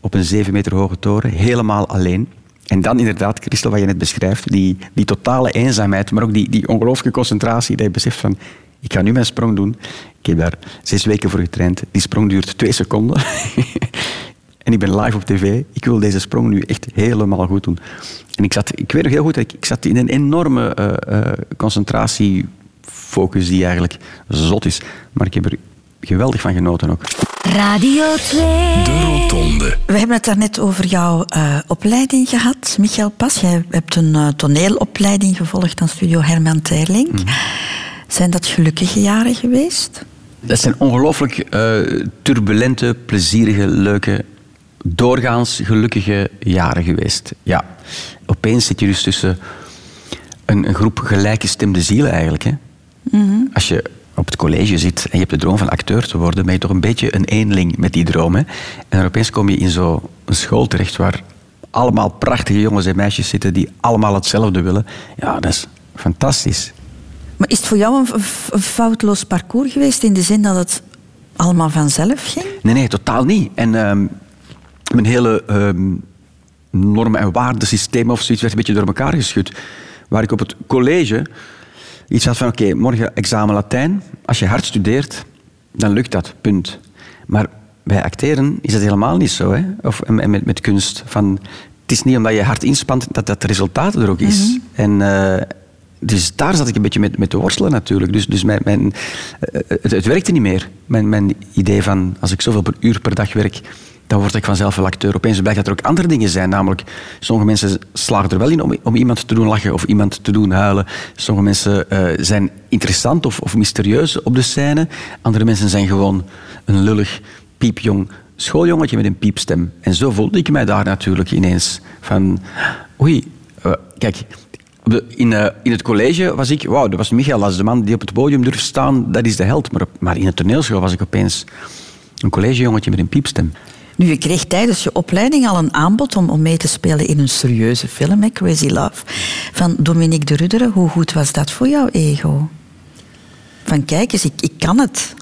Speaker 2: op een zeven meter hoge toren, helemaal alleen. En dan inderdaad, Christel, wat je net beschrijft, die, die totale eenzaamheid, maar ook die, die ongelooflijke concentratie, dat je beseft van, ik ga nu mijn sprong doen. Ik heb daar zes weken voor getraind. Die sprong duurt twee seconden. (laughs) en ik ben live op tv. Ik wil deze sprong nu echt helemaal goed doen. En ik, zat, ik weet nog heel goed, dat ik, ik zat in een enorme eh, eh, concentratiefocus die eigenlijk zot is. Maar ik heb er geweldig van genoten ook.
Speaker 9: Radio 2.
Speaker 4: De Rotonde.
Speaker 1: We hebben het daarnet over jouw eh, opleiding gehad, Michael Pas. Jij hebt een toneelopleiding gevolgd aan studio Herman Terling.
Speaker 2: Mhm.
Speaker 1: Zijn dat gelukkige jaren geweest?
Speaker 2: Dat zijn ongelooflijk eh, turbulente, plezierige, leuke, doorgaans gelukkige jaren geweest. Ja. Opeens zit je dus tussen een, een groep gelijkgestemde zielen eigenlijk. Hè? Als je op het college zit en je hebt de droom van acteur te worden, ben je toch een beetje een eenling met die droom. Hè? En dan opeens kom je in zo'n school terecht waar allemaal prachtige jongens en meisjes zitten die allemaal hetzelfde willen. Ja, dat is fantastisch.
Speaker 1: Maar is het voor jou een, een foutloos parcours geweest in de zin dat het allemaal vanzelf ging?
Speaker 2: Nee, nee, totaal niet. En ehm, mijn hele ehm, normen- en waardesysteem of zoiets werd een beetje door elkaar geschud. Waar ik op het college iets had van, oké, morgen examen Latijn. Als je hard studeert, dan lukt dat, punt. Maar bij acteren is dat helemaal niet zo. Hè? Of en- met, met kunst. Van, het is niet omdat je hard inspant dat dat resultaat er ook is. En... eh, dus daar zat ik een beetje met, met te worstelen natuurlijk. Dus, dus mijn, mijn, eh, het, het werkte niet meer. Mijn, mijn idee van als ik zoveel per uur per dag werk, dan word ik vanzelf wel acteur. Opeens blijkt dat er ook andere dingen zijn. Namelijk, sommige mensen slagen er wel in om, om iemand te doen lachen of iemand te doen huilen. Sommige mensen eh, zijn interessant of, of mysterieus op de scène. Andere mensen zijn gewoon een lullig, piepjong schooljongetje met een piepstem. En zo voelde ik mij daar natuurlijk ineens. Van, oei, eh, kijk, in, eh, in het college was ik, wauw, dat was Michael, is de man die op het podium durft staan, dat is de held. Maar, maar in het toneelschool was ik opeens een collegejongetje met een piepstem.
Speaker 1: Nu, je kreeg tijdens je opleiding al een aanbod om, om mee te spelen in een serieuze film, hè, Crazy Love, van Dominique de Rudderen. Hoe goed was dat voor jouw ego? Van kijk eens, ik, ik kan het.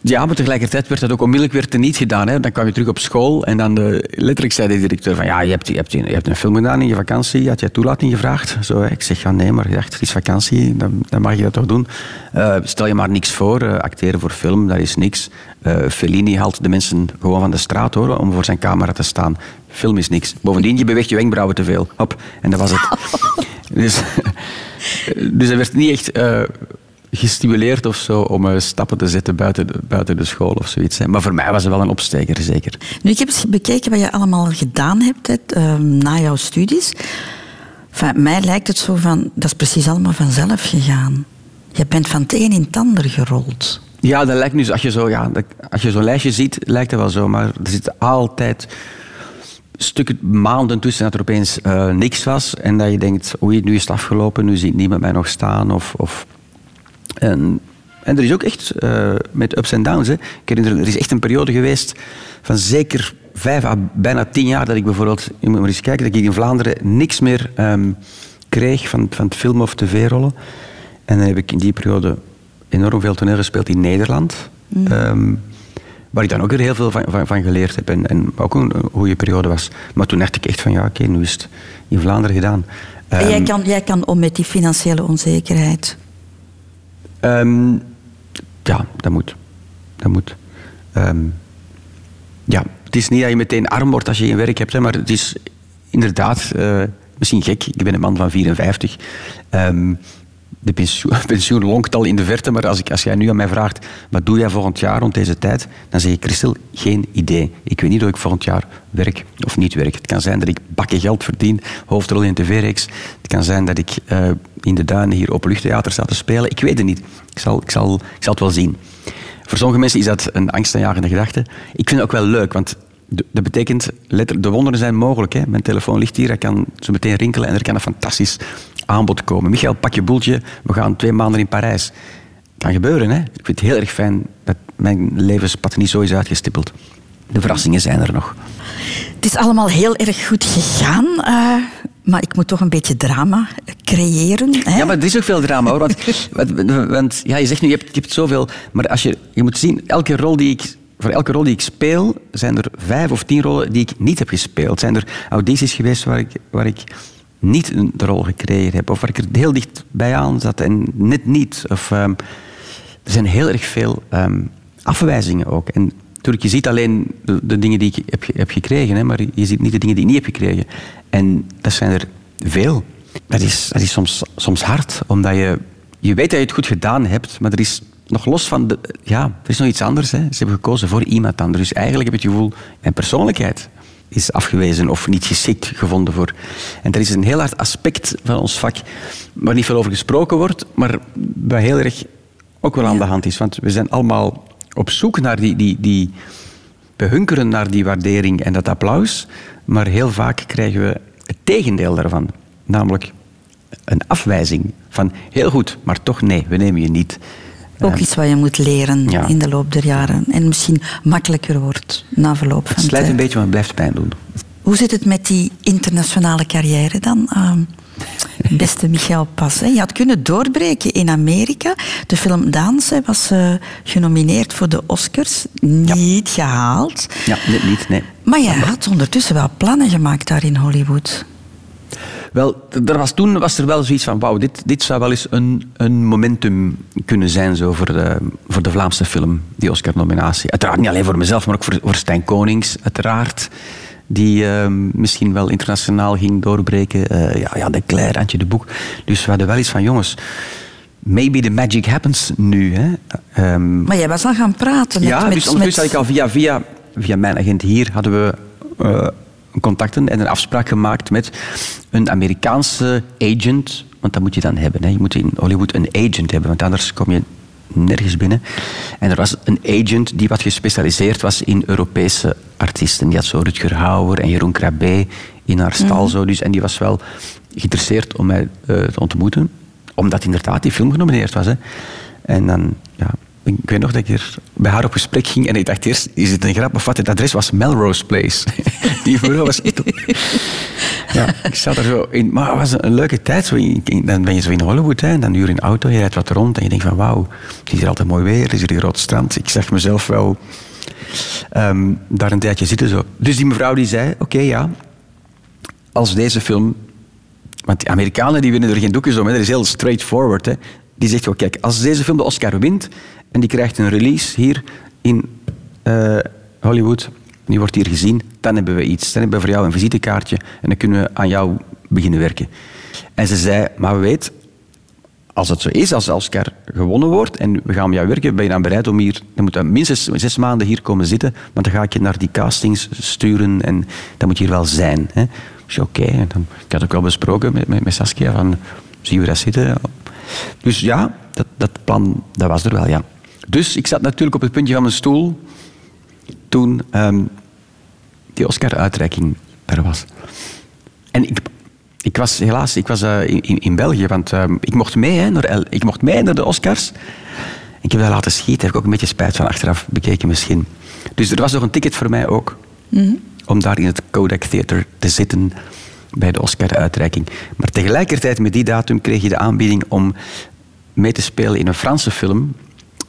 Speaker 2: Ja, maar tegelijkertijd werd dat ook onmiddellijk weer teniet gedaan. Hè. Dan kwam je terug op school en dan de, letterlijk zei de directeur van ja, je hebt, je, hebt, je hebt een film gedaan in je vakantie, had jij toelating gevraagd? Zo, hè. Ik zeg ja, nee, maar ik dacht, het is vakantie, dan, dan mag je dat toch doen. Eh, stel je maar niks voor, eh, acteren voor film, dat is niks. Eh, Fellini haalt de mensen gewoon van de straat hoor, om voor zijn camera te staan. Film is niks. Bovendien, je beweegt je wenkbrauwen te veel. Hop, en dat was het. (laughs) dus, (laughs) dus er werd niet echt... gestimuleerd of zo om eh, stappen te zetten buiten de, buiten de school of zoiets. Maar voor mij was het wel een opsteker, zeker.
Speaker 1: Nu, ik heb eens bekeken wat je allemaal gedaan hebt hè, ehm, na jouw studies. Enfin, mij lijkt het zo van, dat is precies allemaal vanzelf gegaan. Je bent van het een in het ander gerold.
Speaker 2: Ja, dat lijkt nu, als je zo, ja, als je zo'n lijstje ziet, lijkt dat wel zo. Maar er zitten altijd stukken maanden tussen dat er opeens eh, niks was. En dat je denkt, oei, nu is het afgelopen, nu ziet niemand mij nog staan. Of, of, en, en er is ook echt, eh, met ups en downs, hè. ik herinner, er is echt een periode geweest van zeker vijf à bijna tien jaar dat ik bijvoorbeeld, je moet maar eens kijken, dat ik in Vlaanderen niks meer ehm, kreeg van, van het film- of tv-rollen. En dan heb ik in die periode enorm veel toneel gespeeld in Nederland. Ehm, waar ik dan ook weer heel veel van, van, van geleerd heb. En, en ook een, een goede periode was. Maar toen dacht ik echt van ja, oké, nu is het in Vlaanderen gedaan.
Speaker 1: en jij
Speaker 2: Ehm,
Speaker 1: kan, jij kan om met die financiële onzekerheid.
Speaker 2: Ehm, ja, dat moet. Dat moet. Ehm, ja, het is niet dat je meteen arm wordt als je geen werk hebt, hè, maar het is inderdaad eh, misschien gek. Ik ben een man van 54. Ehm, de pensioen, (laughs) pensioen lonkt al in de verte, maar als, ik, als jij nu aan mij vraagt wat doe jij volgend jaar rond deze tijd, dan zeg ik, Christel, geen idee. Ik weet niet of ik volgend jaar werk of niet werk. Het kan zijn dat ik bakken geld verdien, hoofdrol in een tv-reeks. Het kan zijn dat ik eh, in de duinen hier op luchttheater sta te spelen. Ik weet het niet. Ik zal, ik zal, ik zal het wel zien. Voor sommige mensen is dat een angstaanjagende gedachte. Ik vind het ook wel leuk, want dat betekent, letter, de wonderen zijn mogelijk. Hè. Mijn telefoon ligt hier, hij kan zo meteen rinkelen en er kan een fantastisch aanbod komen. Michael, pak je boeltje, we gaan twee maanden in Parijs. Kan gebeuren, hè. Ik vind het heel erg fijn dat mijn levenspad niet zo is uitgestippeld. De verrassingen zijn er nog.
Speaker 1: Het is allemaal heel erg goed gegaan, eh, maar ik moet toch een beetje drama creëren. Hè?
Speaker 2: Ja, maar er is ook veel drama hoor. Want, (laughs) want, want, ja, je zegt nu, je hebt, je hebt zoveel. Maar als je, je moet zien, elke rol die ik, voor elke rol die ik speel, zijn er vijf of tien rollen die ik niet heb gespeeld. Zijn er audities geweest waar ik, waar ik niet een- rol gekregen heb. Of waar ik er heel dicht bij aan zat en net niet. Of, ehm, er zijn heel erg veel ehm, afwijzingen ook. En natuurlijk, je ziet alleen de, dingen die ik heb, heb gekregen, hè, maar je ziet niet de dingen die ik niet heb gekregen. En dat zijn er veel. Dat is, dat is soms, soms hard, omdat je, je weet dat je het goed gedaan hebt, maar er is nog los van de... Ja, er is nog iets anders. Hè. Ze hebben gekozen voor iemand anders. Dus eigenlijk heb je het gevoel, mijn persoonlijkheid is afgewezen of niet geschikt gevonden voor. En dat is een heel hard aspect van ons vak waar niet veel over gesproken wordt, maar wat heel erg ook wel aan de hand is. Want we zijn allemaal op zoek naar die, die, die, we hunkeren naar die waardering en dat applaus, maar heel vaak krijgen we het tegendeel daarvan. Namelijk een afwijzing van heel goed, maar toch nee, we nemen je niet.
Speaker 1: Ook iets wat je moet leren
Speaker 2: Ja.
Speaker 1: in de loop der jaren. En misschien makkelijker wordt na verloop van
Speaker 2: het slijt
Speaker 1: tijd.
Speaker 2: een beetje, maar het blijft pijn doen.
Speaker 1: Hoe zit het met die internationale carrière dan? Ehm, (laughs) beste Michael Pas. Hè? Je had kunnen doorbreken in Amerika. De film Dans hè, was eh, genomineerd voor de Oscars. Niet gehaald.
Speaker 2: Ja, net niet, nee.
Speaker 1: Maar je had ondertussen wel plannen gemaakt daar in Hollywood.
Speaker 2: Wel, er was, toen was er wel zoiets van, wauw, dit, dit zou wel eens een, een momentum kunnen zijn zo voor, de, voor de Vlaamse film, die Oscar-nominatie. Uiteraard niet alleen voor mezelf, maar ook voor, voor Stijn Konings, uiteraard. Die ehm, misschien wel internationaal ging doorbreken. Eh, ja, ja, de Claire, Antje de Boek. Dus we hadden wel iets van, jongens, maybe the magic happens nu. Hè. Ehm,
Speaker 1: Maar jij was al gaan praten met...
Speaker 2: ja,
Speaker 1: met,
Speaker 2: dus ondertussen had ik al via, via, via mijn agent hier hadden we eh, contacten en een afspraak gemaakt met een Amerikaanse agent. Want dat moet je dan hebben. Hè. Je moet in Hollywood een agent hebben, want anders kom je nergens binnen. En er was een agent die wat gespecialiseerd was in Europese artiesten. Die had zo Rutger Hauer en Jeroen Krabbe in haar stal.
Speaker 1: Mhm.
Speaker 2: zo. Dus, en die was wel geïnteresseerd om mij eh, te ontmoeten. Omdat inderdaad die film genomineerd was. Hè. En dan, ja, ik weet nog dat ik bij haar op gesprek ging en ik dacht eerst, is het een grap of wat? Het adres was Melrose Place. (laughs) Die vrouw was. (laughs) Ja, ik zat er zo in. Maar het was een, een leuke tijd. Dan ben je zo in Hollywood hè, en dan huur je een auto, je rijdt wat rond en je denkt van wauw, het is hier altijd mooi weer, het is hier een groot strand. Ik zag mezelf wel ehm, daar een tijdje zitten. Zo. Dus die mevrouw die zei, oké ja, als deze film... Want die Amerikanen die winnen er geen doekjes om, hè, dat is heel straightforward. Hè. Die zegt, kijk, als deze film de Oscar wint en die krijgt een release hier in eh, Hollywood, die wordt hier gezien, dan hebben we iets. Dan hebben we voor jou een visitekaartje en dan kunnen we aan jou beginnen werken. En ze zei, maar weet, als het zo is, als Oscar gewonnen wordt en we gaan met jou werken, ben je dan bereid om hier, dan moet je minstens zes maanden hier komen zitten, want dan ga ik je naar die castings sturen en dan moet je hier wel zijn. Hè. Dus oké, dan- ik had ook wel besproken met, met, met Saskia van, zien we dat zitten? Dus ja, dat, dat plan, dat was er wel, ja. Dus ik zat natuurlijk op het puntje van mijn stoel toen ehm, die Oscar-uitreiking er was. En ik, ik was helaas ik was, eh, in, in België, want ehm, ik, mocht mee, hè, naar, ik mocht mee naar de Oscars. Ik heb dat laten schieten, heb ik ook een beetje spijt van achteraf bekeken misschien. Dus er was nog een ticket voor mij ook, om daar in het Kodak Theater te zitten bij de Oscar-uitreiking. Maar tegelijkertijd met die datum kreeg je de aanbieding om mee te spelen in een Franse film,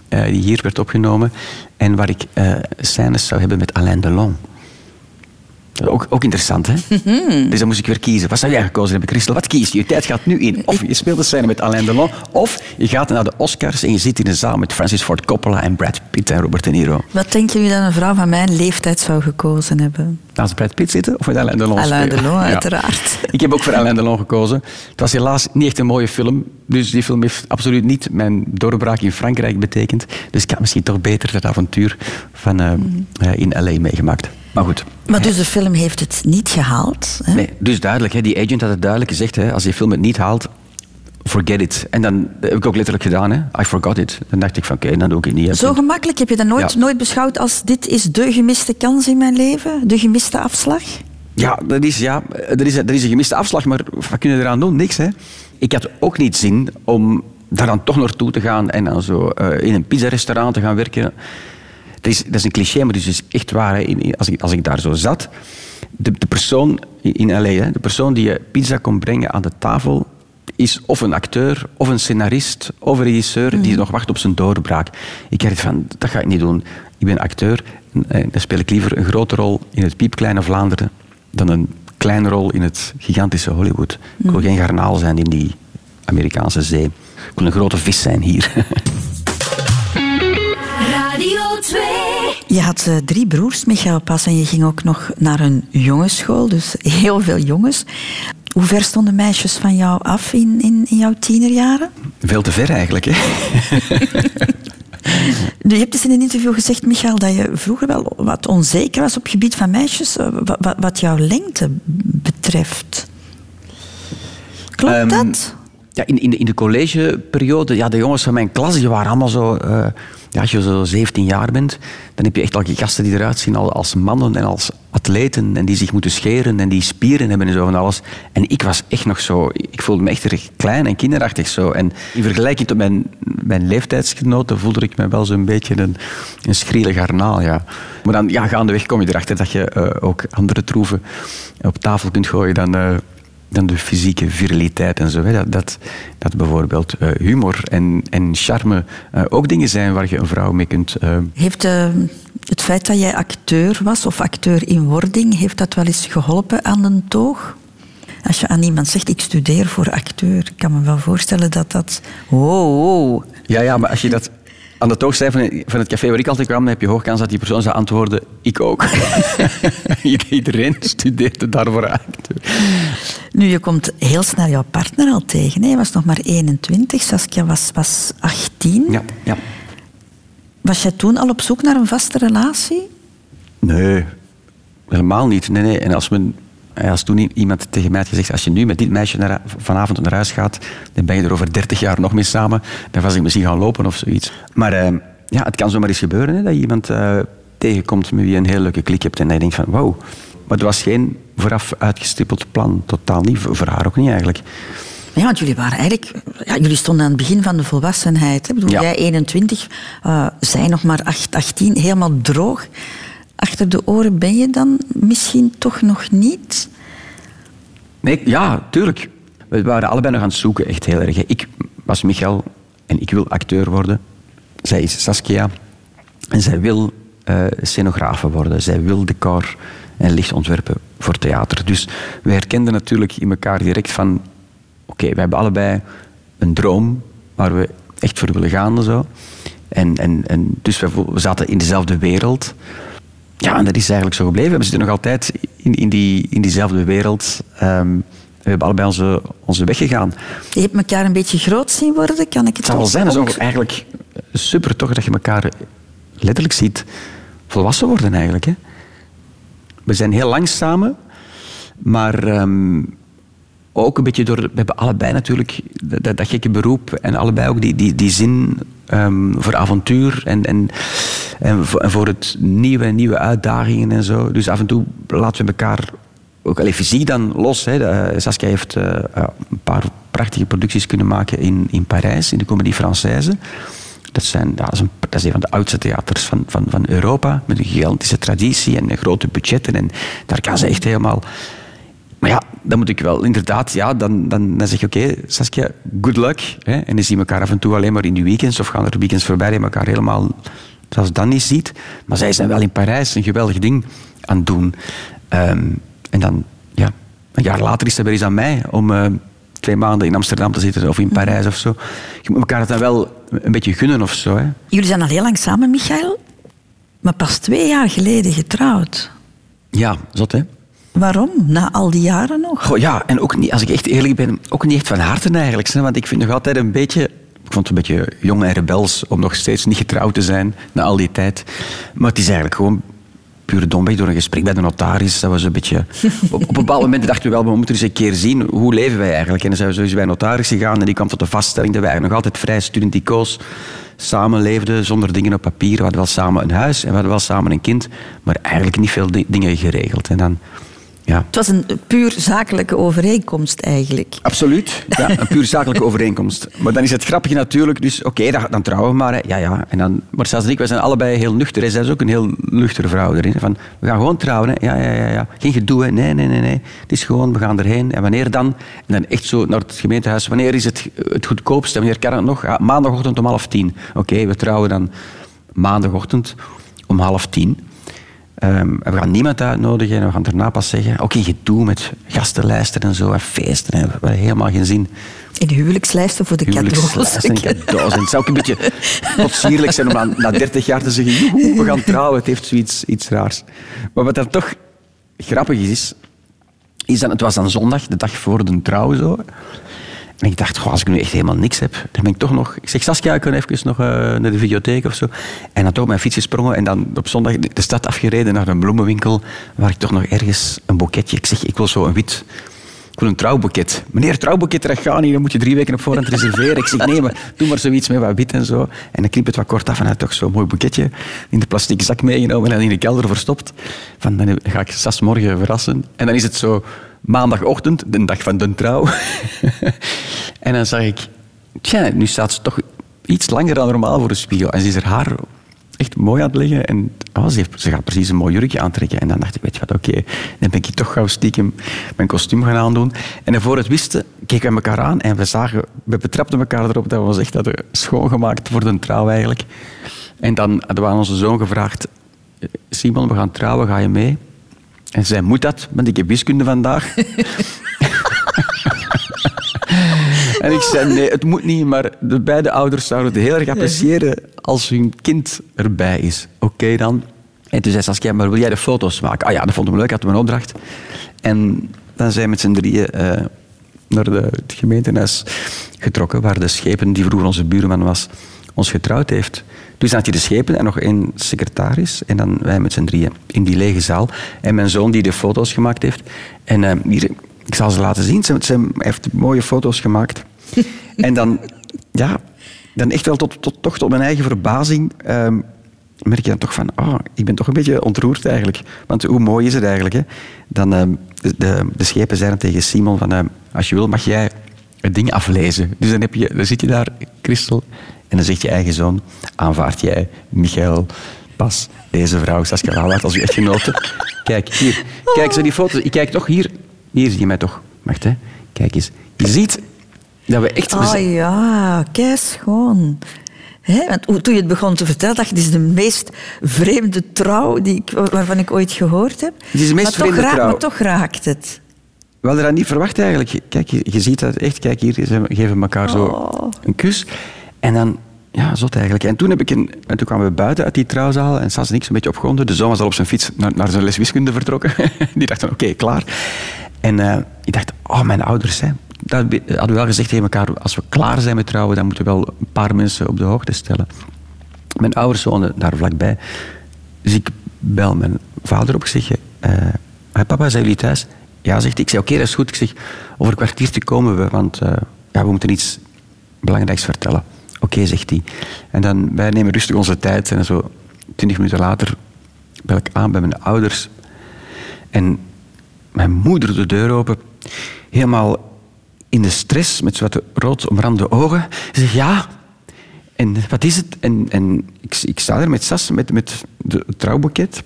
Speaker 2: die hier werd opgenomen, en waar ik eh, scènes zou hebben met Alain Delon. Ook, ook interessant, hè? Dus dan moest ik weer kiezen. Wat zou jij gekozen hebben, Christel? Wat kies je? Je tijd gaat nu in. Of je speelt een scène met Alain Delon, of je gaat naar de Oscars en je zit in een zaal met Francis Ford Coppola en Brad Pitt en Robert De Niro.
Speaker 1: Wat denk je dat een vrouw van mijn leeftijd zou gekozen hebben?
Speaker 2: Naast Brad Pitt zitten of met Alain Delon
Speaker 1: Alain
Speaker 2: spelen?
Speaker 1: Delon,
Speaker 2: Ja.
Speaker 1: uiteraard.
Speaker 2: Ik heb ook voor Alain Delon gekozen. Het was helaas niet echt een mooie film. Dus die film heeft absoluut niet mijn doorbraak in Frankrijk betekend. Dus ik had misschien toch beter dat avontuur van, eh, eh, in L.A. meegemaakt. Maar goed.
Speaker 1: Maar dus de film heeft het niet gehaald. Hè?
Speaker 2: Nee, dus duidelijk. Hè, die agent had het duidelijk gezegd. Hè, als die film het niet haalt, forget it. En dan dat heb ik ook letterlijk gedaan. Hè. I forgot it. Dan dacht ik van, oké, dan doe ik het niet.
Speaker 1: Zo gemakkelijk heb je dat nooit,
Speaker 2: Ja.
Speaker 1: nooit beschouwd als dit is de gemiste kans in mijn leven? De gemiste afslag?
Speaker 2: Ja, dat is, ja er, is, er is een gemiste afslag, maar wat kun je eraan doen? Niks, hè. Ik had ook niet zin om daar dan toch naartoe te gaan en dan zo eh, in een pizzarestaurant te gaan werken. Dat is, dat is een cliché, maar het is dus echt waar. Hè. Als, ik, als ik daar zo zat, de, de persoon in L.A., hè, de persoon die je pizza kon brengen aan de tafel, is of een acteur, of een scenarist, of een regisseur die nog wacht op zijn doorbraak. Ik dacht van, dat ga ik niet doen. Ik ben acteur en eh, dan speel ik liever een grote rol in het piepkleine Vlaanderen dan een kleine rol in het gigantische Hollywood. Ik wil geen garnaal zijn in die Amerikaanse zee. Ik wil een grote vis zijn hier. (laughs)
Speaker 1: Je had eh, drie broers, Michael Pas, en je ging ook nog naar een jongensschool, dus heel veel jongens. Hoe ver stonden meisjes van jou af in, in, in jouw tienerjaren?
Speaker 2: Veel te ver eigenlijk, hè? (laughs)
Speaker 1: Je hebt eens in een interview gezegd, Michael, dat je vroeger wel wat onzeker was op het gebied van meisjes, eh, wa- wa- wat, jouw lengte betreft. Klopt
Speaker 2: Ehm,
Speaker 1: dat?
Speaker 2: Ja, in, in, de, in de collegeperiode, ja, de jongens van mijn klas die waren allemaal zo eh, ja, als je zo 17 jaar bent, dan heb je echt al gasten die eruit zien al als mannen en als atleten en die zich moeten scheren en die spieren hebben en zo van alles. En ik was echt nog zo, ik voelde me echt erg klein en kinderachtig zo. En in vergelijking tot mijn, mijn leeftijdsgenoten voelde ik me wel zo'n beetje een, een schriele garnaal, ja. Maar dan, ja, gaandeweg kom je erachter dat je eh, ook andere troeven op tafel kunt gooien dan... eh, dan de fysieke viriliteit en zo. Hè. Dat, dat, dat bijvoorbeeld eh, humor en, en charme eh, ook dingen zijn waar je een vrouw mee kunt... eh,
Speaker 1: Heeft het feit dat jij acteur was, of acteur in wording, heeft dat wel eens geholpen aan een toog? Als je aan iemand zegt, ik studeer voor acteur, ik kan me wel voorstellen dat dat... Wow, wow.
Speaker 2: Ja, ja, maar als je dat aan de toog zei van, het café waar ik altijd kwam, dan heb je hoog kans dat die persoon zou antwoorden, ik ook. (laughs) Iedereen studeerde daarvoor acteur.
Speaker 1: Nu, je komt heel snel jouw partner al tegen. Hè? Je was nog maar 21, Saskia was, was 18.
Speaker 2: Ja, ja.
Speaker 1: Was jij toen al op zoek naar een vaste relatie?
Speaker 2: Nee, helemaal niet. Nee, nee. En als, men, als toen iemand tegen mij had gezegd, als je nu met dit meisje naar, vanavond naar huis gaat, dan ben je er over 30 jaar nog mee samen, dan was ik misschien gaan lopen of zoiets. Maar eh, ja, het kan zomaar eens gebeuren hè, dat je iemand eh, tegenkomt met wie je een heel leuke klik hebt en dat je denkt van wauw. Maar het was geen vooraf uitgestippeld plan, totaal niet. Voor haar ook niet eigenlijk.
Speaker 1: Ja, want jullie waren eigenlijk... Ja, jullie stonden aan het begin van de volwassenheid. Hè? Ik bedoel,
Speaker 2: Ja.
Speaker 1: jij 21, eh, zij nog maar 8, 18, helemaal droog. Achter de oren ben je dan misschien toch nog niet?
Speaker 2: Nee, ja, tuurlijk. We waren allebei nog aan het zoeken, echt heel erg. Ik was Michael en ik wil acteur worden. Zij is Saskia en zij wil eh scenografe worden. Zij wil decor en licht ontwerpen voor theater. Dus we herkenden natuurlijk in elkaar direct van... Oké, we hebben allebei een droom waar we echt voor willen gaan zo. En, en, en dus we zaten in dezelfde wereld. Ja, en dat is eigenlijk zo gebleven. We zitten nog altijd in, in, die, in diezelfde wereld. Ehm, we hebben allebei onze, onze weg gegaan.
Speaker 1: Je hebt elkaar een beetje groot zien worden, kan ik het
Speaker 2: Het zou wel zijn, dat is
Speaker 1: ook-
Speaker 2: eigenlijk super toch dat je elkaar letterlijk ziet volwassen worden eigenlijk. Hè? We zijn heel lang samen, maar ehm, ook een beetje door... We hebben allebei natuurlijk dat, dat, dat gekke beroep en allebei ook die, die, die zin ehm, voor avontuur en, en, en, voor, en het nieuwe, nieuwe uitdagingen en zo. Dus af en toe laten we elkaar ook alleen fysiek dan los. Hè. Eh, Saskia heeft eh, ja, een paar prachtige producties kunnen maken in, in Parijs, in de Comédie Française. Dat, zijn, dat, is een, dat is een van de oudste theaters van, van, van Europa, met een gigantische traditie en grote budgetten. En daar kan ze echt helemaal... Maar ja, dan moet ik wel inderdaad, ja, dan, dan, dan zeg je oké, Saskia, good luck. Hè? En dan zien we elkaar af en toe alleen maar in de weekends of gaan er weekends voorbij en elkaar helemaal zelfs dan niet ziet. Maar zij zijn wel in Parijs een geweldig ding aan het doen. Ehm, en dan, ja, een jaar later is het weer eens aan mij om eh, twee maanden in Amsterdam te zitten of in Parijs of zo. Je moet elkaar het dan wel een beetje gunnen of zo. Hè?
Speaker 1: Jullie zijn al heel lang samen, Michael. Maar pas twee jaar geleden getrouwd.
Speaker 2: Ja, zot hè.
Speaker 1: Waarom? Na al die jaren nog?
Speaker 2: Goh, ja, en ook niet, als ik echt eerlijk ben, ook niet echt van harte eigenlijk. hè, Want ik vind nog altijd een beetje... Ik vond het een beetje jong en rebels om nog steeds niet getrouwd te zijn na al die tijd. Maar het is eigenlijk gewoon pure domweg door een gesprek bij de notaris. Dat was een beetje... (laughs) Op, op een bepaald moment dachten we wel, we moeten eens een keer zien hoe leven wij eigenlijk. En dan zijn we sowieso bij de notaris gegaan en die kwam tot de vaststelling dat wij nog altijd vrij studenticoos samenleefden zonder dingen op papier. We hadden wel samen een huis en we hadden wel samen een kind, maar eigenlijk niet veel di- dingen geregeld. En dan... Ja.
Speaker 1: Het was een puur zakelijke overeenkomst eigenlijk.
Speaker 2: Absoluut. Ja, een puur zakelijke overeenkomst. Maar dan is het grappige natuurlijk, dus oké, dan, dan trouwen we maar. Hè. Ja, ja. En dan, maar zelfs en ik, wij zijn allebei heel nuchter. hè. Zij is ook een heel nuchtere vrouw erin. Van, we gaan gewoon trouwen. Hè. Ja, ja, ja, ja. Geen gedoe. Hè. Nee, nee, nee, nee. Het is gewoon, we gaan erheen. En wanneer dan? En dan echt zo naar het gemeentehuis. Wanneer is het het goedkoopst? En wanneer kan het nog? Ja, maandagochtend om half tien. Oké, we trouwen dan maandagochtend om half tien. Ehm, we gaan niemand uitnodigen en we gaan daarna pas zeggen... Ook in gedoe met gastenlijsten en zo en feesten. En we hebben helemaal geen zin.
Speaker 1: In huwelijkslijsten voor de cadeaus.
Speaker 2: Huwelijkslijsten en cadeaus. En het zou ook een beetje potsierlijk zijn om na 30 jaar te zeggen... "Joehoe, we gaan trouwen. Het heeft zoiets iets raars. Maar wat dan toch grappig is... is dat, het was dan zondag, de dag voor de trouw zo... En ik dacht, als ik nu echt helemaal niks heb, dan ben ik toch nog... Ik zeg, Saskia, ik kan even nog eh, naar de videotheek of zo. En dan toch mijn fiets gesprongen en dan op zondag de stad afgereden naar een bloemenwinkel waar ik toch nog ergens een boeketje... Ik zeg, ik wil zo een wit, ik wil een trouwboeket. Meneer, trouwboeket, dat gaat niet. Dan moet je drie weken op voorhand reserveren. Ik zeg, nee, maar doe maar zoiets met wat wit en zo. En dan knip het wat kort af en hij toch zo'n mooi boeketje in de plastic zak meegenomen en in de kelder verstopt. Van, dan ga ik Sas morgen verrassen. En dan is het zo maandagochtend, de dag van de trouw. (laughs) en dan zag ik, tja, nu staat ze toch iets langer dan normaal voor de spiegel. En ze is haar echt mooi aan het leggen. En oh, ze, gaat precies een mooi jurkje aantrekken. En dan dacht ik, weet je wat, oké. Dan ben ik toch gauw stiekem mijn kostuum gaan aandoen. En voor het wisten, keken we elkaar aan en we zagen, we betrapten elkaar erop dat we ons echt hadden schoongemaakt voor de trouw eigenlijk. En dan hadden we aan onze zoon gevraagd, Simon, we gaan trouwen, ga je mee? En zij moet dat, want ik heb wiskunde vandaag. (laughs) en ik zei, nee, het moet niet, maar de beide ouders zouden het heel erg appreciëren als hun kind erbij is. Oké dan. En toen zei Saskia, maar wil jij de foto's maken? Ah ja, dat vonden we leuk, hadden we een opdracht. En dan zijn we met z'n drieën eh, naar de, het gemeentehuis getrokken, waar de schepen die vroeger onze buurman was, ons getrouwd heeft. Dus dan had je de schepen en nog één secretaris. En dan wij met z'n drieën in die lege zaal. En mijn zoon die de foto's gemaakt heeft. En eh, hier, ik zal ze laten zien. Ze, heeft mooie foto's gemaakt. (laughs) en dan, ja, dan echt wel tot, tot, toch tot mijn eigen verbazing... ehm, merk je dan toch van, oh, ik ben toch een beetje ontroerd eigenlijk. Want hoe mooi is het eigenlijk? Hè? Dan, ehm, de, de, schepen zeiden tegen Simon van, ehm, als je wil mag jij het ding aflezen. Dus dan, heb je, dan zit je daar, Christel, en dan zegt je eigen zoon, aanvaard jij Michael Pas, deze vrouw, Saskia Lalaert, als uw echtgenote. Kijk, hier. Kijk, zo die foto's. Ik kijk toch hier. Hier zie je mij toch. Wacht, hè. Kijk eens. Je ziet dat we echt...
Speaker 1: Ah
Speaker 2: zijn-
Speaker 1: ja, kei schoon. Want toen je het begon te vertellen, dacht ik, dit is de meest vreemde trouw die ik, waarvan ik ooit gehoord heb.
Speaker 2: Het is de meest
Speaker 1: maar
Speaker 2: vreemde
Speaker 1: raakt-
Speaker 2: trouw.
Speaker 1: Maar toch raakt het.
Speaker 2: We hadden dat niet verwacht eigenlijk. Kijk, je, je ziet dat echt. Kijk, hier, ze geven elkaar zo
Speaker 1: Oh.
Speaker 2: een kus. En dan, ja, zot eigenlijk. En toen, heb ik een, en toen kwamen we buiten uit die trouwzaal en Sas en ik zo'n beetje opgewonden. De zoon was al op zijn fiets naar, naar zijn les wiskunde vertrokken. (laughs) die dachten, oké, klaar. En eh, ik dacht, oh, mijn ouders, hè. Dat we- hadden we wel gezegd tegen elkaar, als we klaar zijn met trouwen, dan moeten we wel een paar mensen op de hoogte stellen. Mijn ouders woonden daar vlakbij. Dus ik bel mijn vader op. Ik zeg, eh, "Hey, papa, zijn jullie thuis? Ja, zegt hij. Ik zeg, oké, dat is goed. Ik zeg, over een kwartiertje komen we, want eh, ja, we moeten iets belangrijks vertellen. Oké, zegt hij. En dan, wij nemen rustig onze tijd. En zo twintig minuten later bel ik aan bij mijn ouders. En mijn moeder de deur open. Helemaal in de stress, met wat rood omrande ogen. Ze zegt, ja, en wat is het? En, en ik, ik sta er met Sas, met, met de, het trouwboeket.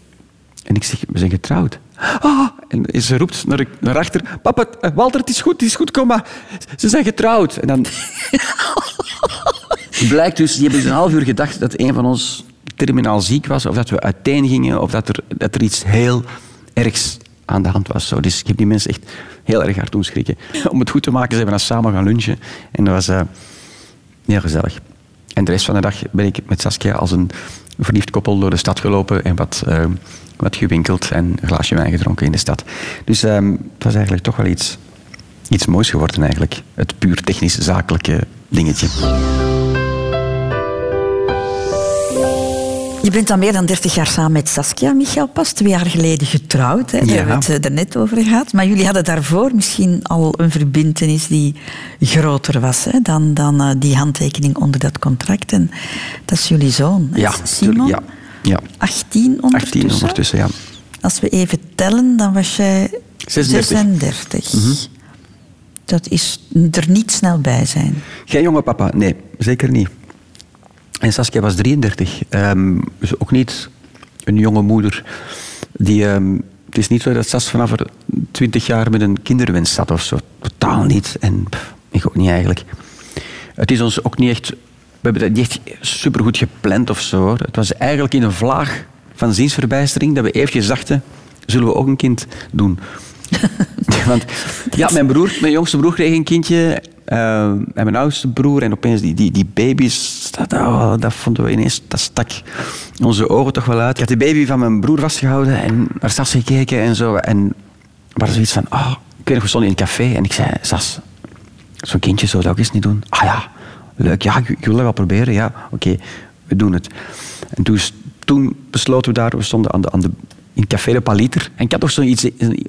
Speaker 2: En ik zeg, we zijn getrouwd. Ah, en ze roept naar, naar achter, papa, eh, Walter, het is goed, het is goed, kom maar. Ze zijn getrouwd. En dan... (laughs) Blijkt dus, die hebben dus een half uur gedacht dat een van ons terminaal ziek was, of dat we uiteen gingen, of dat er, dat er iets heel ergs aan de hand was. Zo. Dus ik heb die mensen echt heel erg hard doen schrikken. Om het goed te maken, zijn we dan samen gaan lunchen. En dat was eh, heel gezellig. En de rest van de dag ben ik met Saskia als een verliefd koppel door de stad gelopen en wat, eh, wat gewinkeld en een glaasje wijn gedronken in de stad. Dus eh, het was eigenlijk toch wel iets, iets moois geworden eigenlijk. Het puur technisch zakelijke dingetje.
Speaker 1: Je bent al meer dan 30 jaar samen met Saskia, Michael Pas. Twee jaar geleden getrouwd, hè. daar
Speaker 2: Ja.
Speaker 1: hebben we het er net over gehad. Maar jullie hadden daarvoor misschien al een verbintenis die groter was hè, dan, dan eh, die handtekening onder dat contract. En dat is jullie zoon,
Speaker 2: Ja,
Speaker 1: Simon.
Speaker 2: Ja, ja.
Speaker 1: 18 ondertussen.
Speaker 2: 18 ondertussen, ja.
Speaker 1: Als we even tellen, dan was jij
Speaker 2: 36.
Speaker 1: 36.
Speaker 2: Mhm.
Speaker 1: Dat is er niet snel bij zijn.
Speaker 2: Geen jonge papa, nee, zeker niet. En Saskia was 33, ehm, dus ook niet een jonge moeder. Die, ehm, het is niet zo dat Sas vanaf er 20 jaar met een kinderwens zat of zo. Totaal niet. En pff, ik ook niet eigenlijk. Het is ons ook niet echt... We hebben dat niet echt supergoed gepland of zo. Hoor. Het was eigenlijk in een vlaag van ziensverbijstering dat we eventjes dachten, zullen we ook een kind doen? (laughs) (laughs) Want ja, mijn broer, mijn jongste broer kreeg een kindje. Eh, en mijn oudste broer. En opeens die, die, die baby's, dat, oh, dat vonden we ineens, dat stak onze ogen toch wel uit. Ik had die baby van mijn broer vastgehouden en naar Sas gekeken en zo. En zoiets van, oh, ik weet we stonden in een café en ik zei, Sas, zo'n kindje zou dat ook eens niet doen. Ah ja, leuk, ja, ik, ik wil dat wel proberen. Ja, oké, we doen het. En toen, toen besloten we daar, we stonden aan de, aan de in Café de Paliter. En ik had toch zoiets,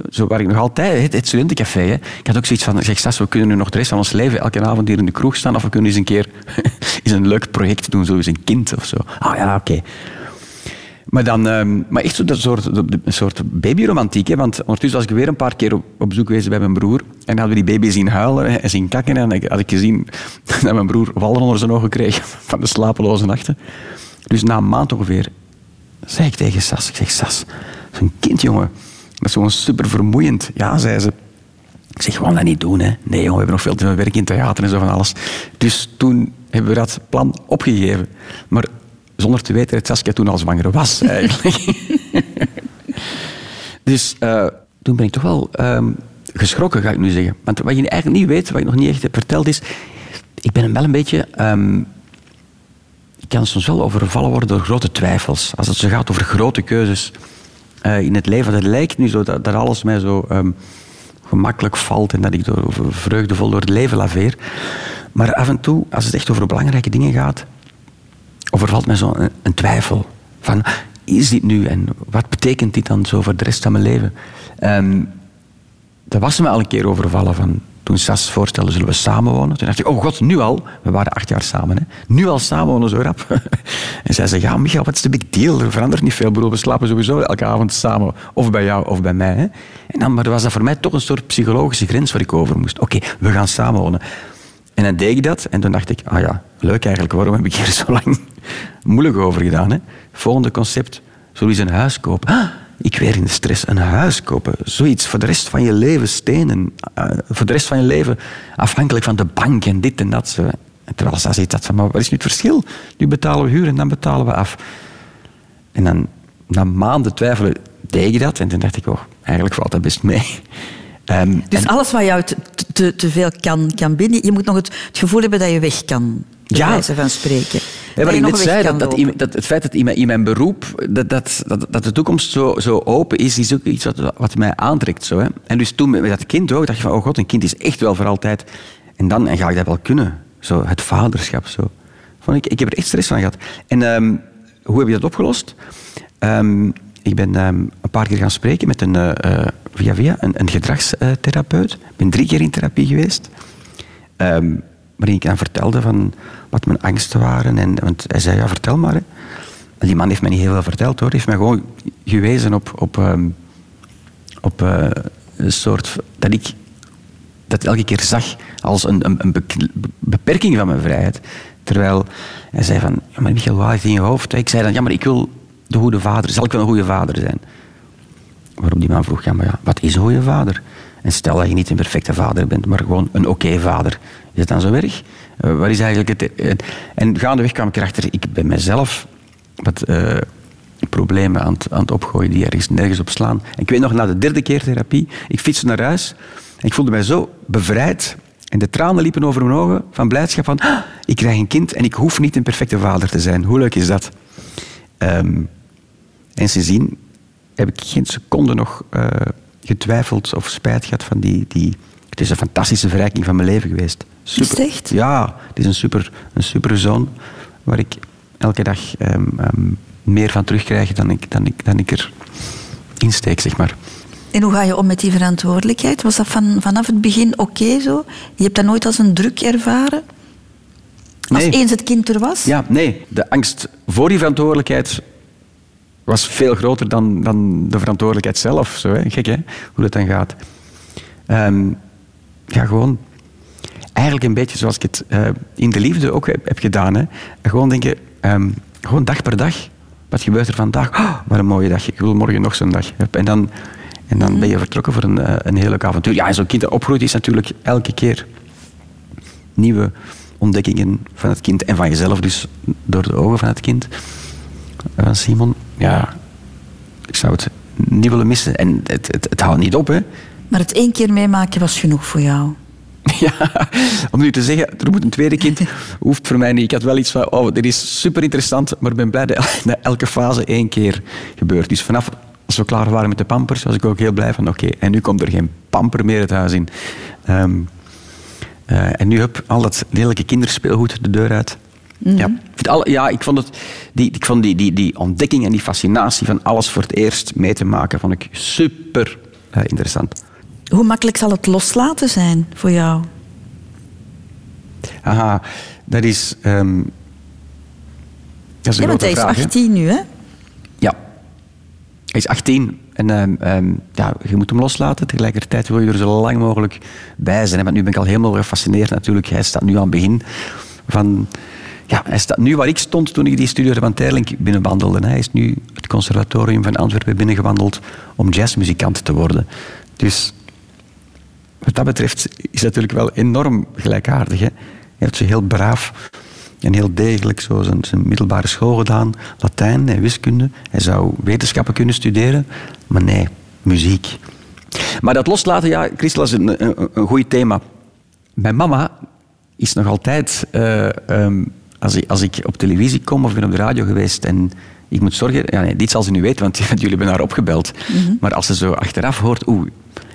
Speaker 2: zo waar ik nog altijd, het, studentencafé, hè. ik had ook zoiets van, zeg Sas, we kunnen nu nog de rest van ons leven elke avond hier in de kroeg staan, of we kunnen eens een keer (laughs) eens een leuk project doen, zoals een kind of zo. Ah ja, oké. Maar, dan, ehm, maar echt zo dat soort, een soort babyromantiek. Hè? Want ondertussen was ik weer een paar keer op, bezoek geweest bij mijn broer. En hadden we die baby zien huilen en zien kakken. En had ik gezien (laughs) dat mijn broer wallen onder zijn ogen kreeg (laughs) van de slapeloze nachten. Dus na een maand ongeveer zei ik tegen Sas, ik zeg Sas, zo'n kind jongen, dat is gewoon super vermoeiend. Ja, zei ze. Ik zeg, gewoon dat niet doen. Hè. Nee jongen, we hebben nog veel te veel werk in theater en zo van alles. Dus toen hebben we dat plan opgegeven. Maar zonder te weten dat Saskia toen al zwanger was, (laughs) eigenlijk. dus uh, toen ben ik toch wel um, geschrokken, ga ik nu zeggen. Want wat je eigenlijk niet weet, wat ik nog niet echt heb verteld, is... Ik ben wel een beetje... Ik kan soms wel overvallen worden door grote twijfels. Als het zo gaat over grote keuzes uh, in het leven. Dat lijkt nu zo dat, dat alles mij zo um, gemakkelijk valt en dat ik door, vreugdevol door het leven laveer. Maar af en toe, als het echt over belangrijke dingen gaat, overvalt mij zo een, twijfel. Van, is dit nu en wat betekent dit dan zo voor de rest van mijn leven? Um, daar was me al een keer overvallen van... Toen Sas voorstelde, zullen we samenwonen? Toen dacht ik, oh god, nu al. We waren acht jaar samen. Hè. Nu al samenwonen, zo rap. (laughs) en zij zei, ja, Michael, wat is de big deal? Er verandert niet veel. Bedoel, we slapen sowieso elke avond samen. Of bij jou, of bij mij. Hè. En dan maar was dat voor mij toch een soort psychologische grens waar ik over moest. Oké, we gaan samenwonen. En dan deed ik dat. En toen dacht ik, ah ja, leuk eigenlijk. Waarom heb ik hier zo lang (laughs) moeilijk over gedaan? Hè? Volgende concept. Zullen we eens een huis kopen? Ah, ik weer in de stress. Een huis kopen. Zoiets. Voor de rest van je leven stenen. Uh, voor de rest van je leven afhankelijk van de bank en dit en dat. Zo. En terwijl ze ziet dat van, maar wat is nu het verschil? Nu betalen we huur en dan betalen we af. En dan, na maanden twijfelen, deed ik dat. En toen dacht ik, oh, eigenlijk valt dat best mee.
Speaker 1: Um, dus alles wat jou te, te, te, veel kan, kan binnen, je moet nog het, het gevoel hebben dat je weg kan. Ja. Wijze van spreken.
Speaker 2: Ja, wat ik net zei, dat, dat, dat, het feit dat in mijn, in mijn beroep dat, dat, dat, dat de toekomst zo, zo open is, is ook iets wat, wat mij aantrekt. Zo, hè. En dus toen met dat kind ook, dacht je van, oh god, een kind is echt wel voor altijd. En dan en ga ik dat wel kunnen. Zo, het vaderschap. Zo. Vond ik, ik heb er echt stress van gehad. En um, hoe heb je dat opgelost? Um, ik ben um, een paar keer gaan spreken met een, uh, via via, een, een gedragstherapeut. Ik ben drie keer in therapie geweest. Um, waarin ik dan vertelde van wat mijn angsten waren. En, want hij zei, ja, vertel maar. Hè. En die man heeft mij niet heel veel verteld, hoor. Hij heeft mij gewoon gewezen op, op, um, op uh, een soort... Dat ik dat elke keer zag als een, een, een beperking van mijn vrijheid. Terwijl hij zei van, ja, maar Michael, wat is in je hoofd? Ik zei dan, ja, maar ik wil de goede vader, zal ik wel een goede vader zijn? Waarop die man vroeg, ja, maar ja, wat is een goede vader? En stel dat je niet een perfecte vader bent, maar gewoon een oké vader. Is dat dan zo erg? Uh, wat is eigenlijk het... Uh, en gaandeweg kwam ik erachter, ik ben mezelf wat uh, problemen aan het, aan het opgooien die ergens nergens op slaan. En ik weet nog, na de derde keer therapie, ik fietste naar huis en ik voelde mij zo bevrijd en de tranen liepen over mijn ogen van blijdschap van ah, ik krijg een kind en ik hoef niet een perfecte vader te zijn. Hoe leuk is dat? Um, en sindsdien heb ik geen seconde nog uh, getwijfeld of spijt gehad van die, die... Het is een fantastische verrijking van mijn leven geweest.
Speaker 1: Super. Is echt?
Speaker 2: Ja, het is een super, een super zoon waar ik elke dag um, um, meer van terugkrijg dan ik, dan ik, dan ik er insteek, zeg maar.
Speaker 1: En hoe ga je om met die verantwoordelijkheid? Was dat van, vanaf het begin oké okay, zo? Je hebt dat nooit als een druk ervaren? Als nee. eens het kind er was?
Speaker 2: Ja, nee. De angst voor die verantwoordelijkheid was veel groter dan, dan de verantwoordelijkheid zelf. Zo, hè. Gek, hè? Hoe dat dan gaat. Um, ja, gewoon... Eigenlijk een beetje zoals ik het uh, in de liefde ook heb, heb gedaan. Hè. Gewoon denken, um, gewoon dag per dag. Wat gebeurt er vandaag? Oh, wat een mooie dag. Ik wil morgen nog zo'n dag. En dan, en dan ben je vertrokken voor een, uh, een heel leuk avontuur. Ja, zo'n kind dat opgroeit is natuurlijk elke keer nieuwe ontdekkingen van het kind en van jezelf, dus door de ogen van het kind. Van eh, Simon, ja, ik zou het niet willen missen. En het, het, het houdt niet op, hè.
Speaker 1: Maar het één keer meemaken was genoeg voor jou. (laughs)
Speaker 2: Ja, om nu te zeggen, er moet een tweede kind, (laughs) hoeft voor mij niet. Ik had wel iets van, oh, dit is super interessant, maar ik ben blij (laughs) dat elke fase één keer gebeurt. Dus vanaf als we klaar waren met de pampers, was ik ook heel blij van, oké, en nu komt er geen pamper meer het huis in. Um, uh, en nu heb al dat lelijke kinderspeelgoed de deur uit. Ja, ik vind alle, ja, ik vond, het, die, ik vond die, die, die ontdekking en die fascinatie van alles voor het eerst mee te maken, vond ik super eh, interessant.
Speaker 1: Hoe makkelijk zal het loslaten zijn voor jou?
Speaker 2: Aha, dat is... ehm dat is een
Speaker 1: Ja, want hij is
Speaker 2: vraag, hè?
Speaker 1: 18 nu, hè?
Speaker 2: Ja. Hij is 18 en ehm, ehm, ja, je moet hem loslaten. Tegelijkertijd wil je er zo lang mogelijk bij zijn. hè. Want nu ben ik al helemaal gefascineerd natuurlijk. Hij staat nu aan het begin van... Ja, hij staat nu waar ik stond toen ik die studio van Terlink binnenwandelde. Hij is nu het conservatorium van Antwerpen binnengewandeld om jazzmuzikant te worden. Dus wat dat betreft is het natuurlijk wel enorm gelijkaardig. Hè? Hij heeft zo heel braaf en heel degelijk zo zijn, middelbare school gedaan. Latijn en wiskunde. Hij zou wetenschappen kunnen studeren. Maar nee, muziek. Maar dat loslaten, ja, Christel, is een, een, een goed thema. Mijn mama is nog altijd... eh, ehm, als, ik, als ik op televisie kom of ik ben op de radio geweest en ik moet zorgen... Ja, nee, dit zal ze nu weten, want (laughs) jullie hebben haar opgebeld. Maar als ze zo achteraf hoort... Oeh,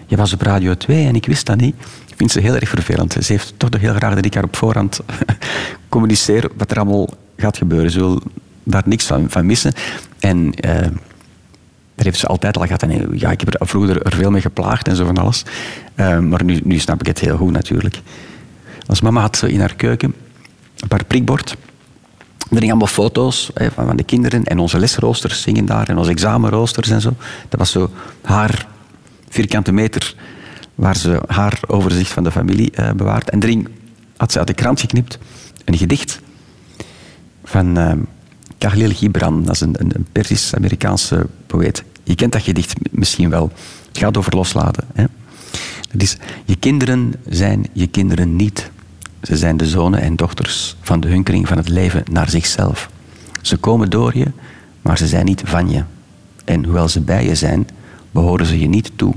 Speaker 2: je was op Radio 2 en ik wist dat niet. Vindt ze heel erg vervelend. Ze heeft toch nog heel graag dat ik haar op voorhand (laughs) communiceer wat er allemaal gaat gebeuren. Ze wil daar niks van, van missen. En eh, daar heeft ze altijd al gehad. En eh, ja, ik heb er vroeger er veel mee geplaagd en zo van alles. Eh, maar nu, nu snap ik het heel goed natuurlijk. Als mama had ze in haar keuken een paar prikbord. Er hingen allemaal foto's hè, van, van de kinderen en onze lesroosters zingen daar en onze examenroosters en zo. Dat was zo haar vierkante meter waar ze haar overzicht van de familie eh, bewaart. En erin had ze uit de krant geknipt een gedicht van eh Khalil Gibran. Dat is een, een, een Persisch-Amerikaanse poëet. Je kent dat gedicht misschien wel. Het gaat over loslaten. Hè? Dat is, je kinderen zijn je kinderen niet. Ze zijn de zonen en dochters van de hunkering van het leven naar zichzelf. Ze komen door je, maar ze zijn niet van je. En hoewel ze bij je zijn, behoren ze je niet toe.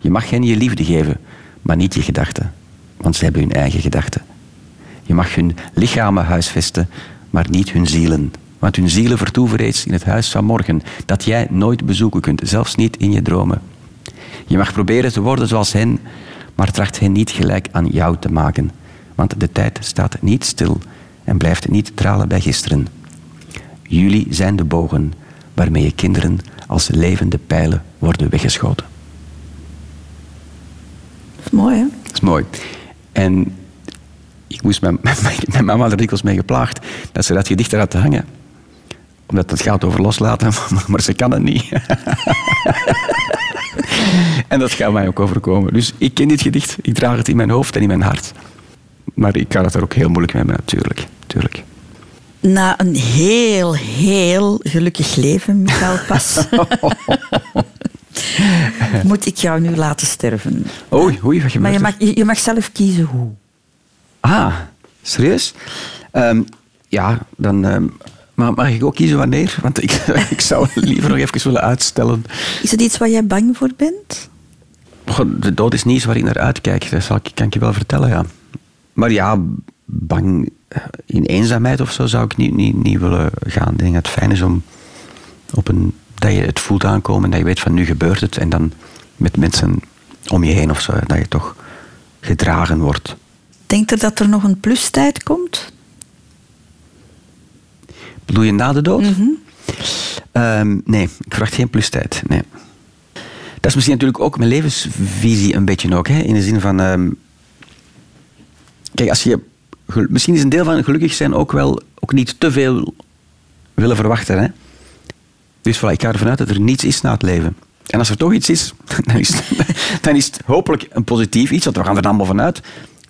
Speaker 2: Je mag hen je liefde geven, maar niet je gedachten, want ze hebben hun eigen gedachten. Je mag hun lichamen huisvesten, maar niet hun zielen. Want hun zielen vertoeven reeds in het huis van morgen, dat jij nooit bezoeken kunt, zelfs niet in je dromen. Je mag proberen te worden zoals hen, maar tracht hen niet gelijk aan jou te maken. Want de tijd staat niet stil en blijft niet dralen bij gisteren. Jullie zijn de bogen waarmee je kinderen als levende pijlen worden weggeschoten.
Speaker 1: Dat is mooi, hè?
Speaker 2: Dat is mooi. En ik moest mijn, (laughs) mijn mama er dikwijls mee geplaagd dat ze dat gedicht eruit te hangen. Omdat het gaat over loslaten, (laughs) maar, maar ze kan het niet. (laughs) en dat gaat mij ook overkomen. Dus ik ken dit gedicht, ik draag het in mijn hoofd en in mijn hart. Maar ik kan het er ook heel moeilijk mee hebben, natuurlijk. natuurlijk.
Speaker 1: Na een heel, heel gelukkig leven, Michael Pas, (laughs) moet ik jou nu laten sterven.
Speaker 2: Oei, oei, wat gebeurt
Speaker 1: Maar je mag, je je mag zelf kiezen hoe.
Speaker 2: Ah, serieus? Ehm, ja, dan ehm, maar mag ik ook kiezen wanneer? Want ik, (laughs) ik zou het liever nog even willen uitstellen.
Speaker 1: Is het iets waar jij bang voor bent?
Speaker 2: De dood is niet iets waar ik naar uitkijk, dat kan ik je wel vertellen, ja. Maar ja, bang eh, in eenzaamheid of zo zou ik niet, niet, niet willen gaan. Ik denk dat het fijn is om op een, dat je het voelt aankomen en dat je weet van nu gebeurt het. En dan met mensen om je heen of zo, dat je toch gedragen wordt.
Speaker 1: Denkt er dat er nog een plustijd komt?
Speaker 2: Bedoel je na de dood? Ehm, nee, ik verwacht geen plustijd. Nee. Dat is misschien natuurlijk ook mijn levensvisie een beetje ook. Hè? In de zin van... ehm, kijk, als je... Misschien is een deel van gelukkig zijn ook wel... Ook niet te veel willen verwachten. Hè? Dus voilà, ik ga ervan uit dat er niets is na het leven. En als er toch iets is, (laughs) dan is het, (laughs) dan is het hopelijk een positief iets. Want we gaan er allemaal vanuit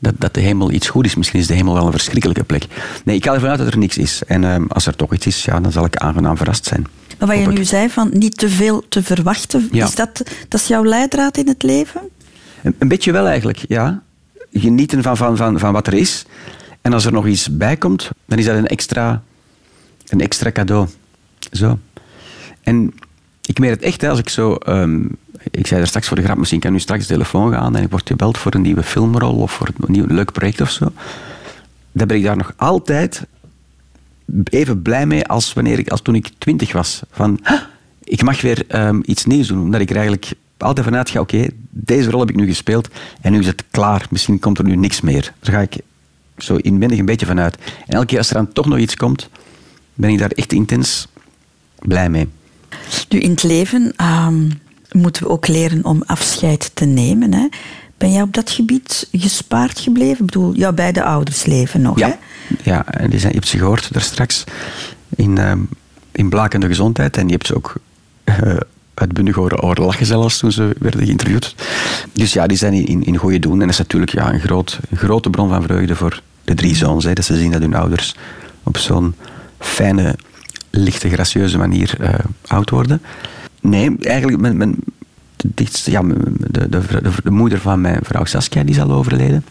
Speaker 2: dat, dat de hemel iets goed is. Misschien is de hemel wel een verschrikkelijke plek. Nee, ik ga ervan uit dat er niks is. En ehm, als er toch iets is, ja, dan zal ik aangenaam verrast zijn.
Speaker 1: Maar wat je nu zei, van niet te veel te verwachten,
Speaker 2: Ja.
Speaker 1: is dat, dat is jouw leidraad in het leven?
Speaker 2: Een, een beetje wel eigenlijk, ja. Genieten van, van, van, van wat er is. En als er nog iets bij komt, dan is dat een extra, een extra cadeau. Zo. En ik meen het echt, als ik zo... ehm, ik zei er straks voor de grap, misschien kan nu straks de telefoon gaan en ik word gebeld voor een nieuwe filmrol of voor een nieuw leuk project of zo. Dan ben ik daar nog altijd even blij mee als, wanneer ik, als toen ik twintig was. Van, "Huh, ik mag weer ehm, iets nieuws doen. Omdat ik eigenlijk altijd vanuit ga, oké, deze rol heb ik nu gespeeld en nu is het klaar. Misschien komt er nu niks meer. Daar ga ik zo inwendig een beetje vanuit. En elke keer als er dan toch nog iets komt, ben ik daar echt intens blij mee.
Speaker 1: Nu, in het leven ehm, moeten we ook leren om afscheid te nemen. Hè? Ben jij op dat gebied gespaard gebleven? Ik bedoel, jouw beide ouders leven nog, hè?
Speaker 2: Ja, ja en die zijn, je hebt ze gehoord daar straks in, ehm, in Blakende Gezondheid. En je hebt ze ook uh, uitbundig horen, horen lachen zelfs toen ze werden geïnterviewd. Dus ja, die zijn in, in goede doen. En dat is natuurlijk ja, een, groot, een grote bron van vreugde voor de drie zoons. Hè, dat ze zien dat hun ouders op zo'n fijne, lichte, gracieuze manier uh, oud worden. Nee, eigenlijk mijn, mijn, de, dichtste, ja, de, de, de, moeder van mijn vrouw Saskia, die is al overleden.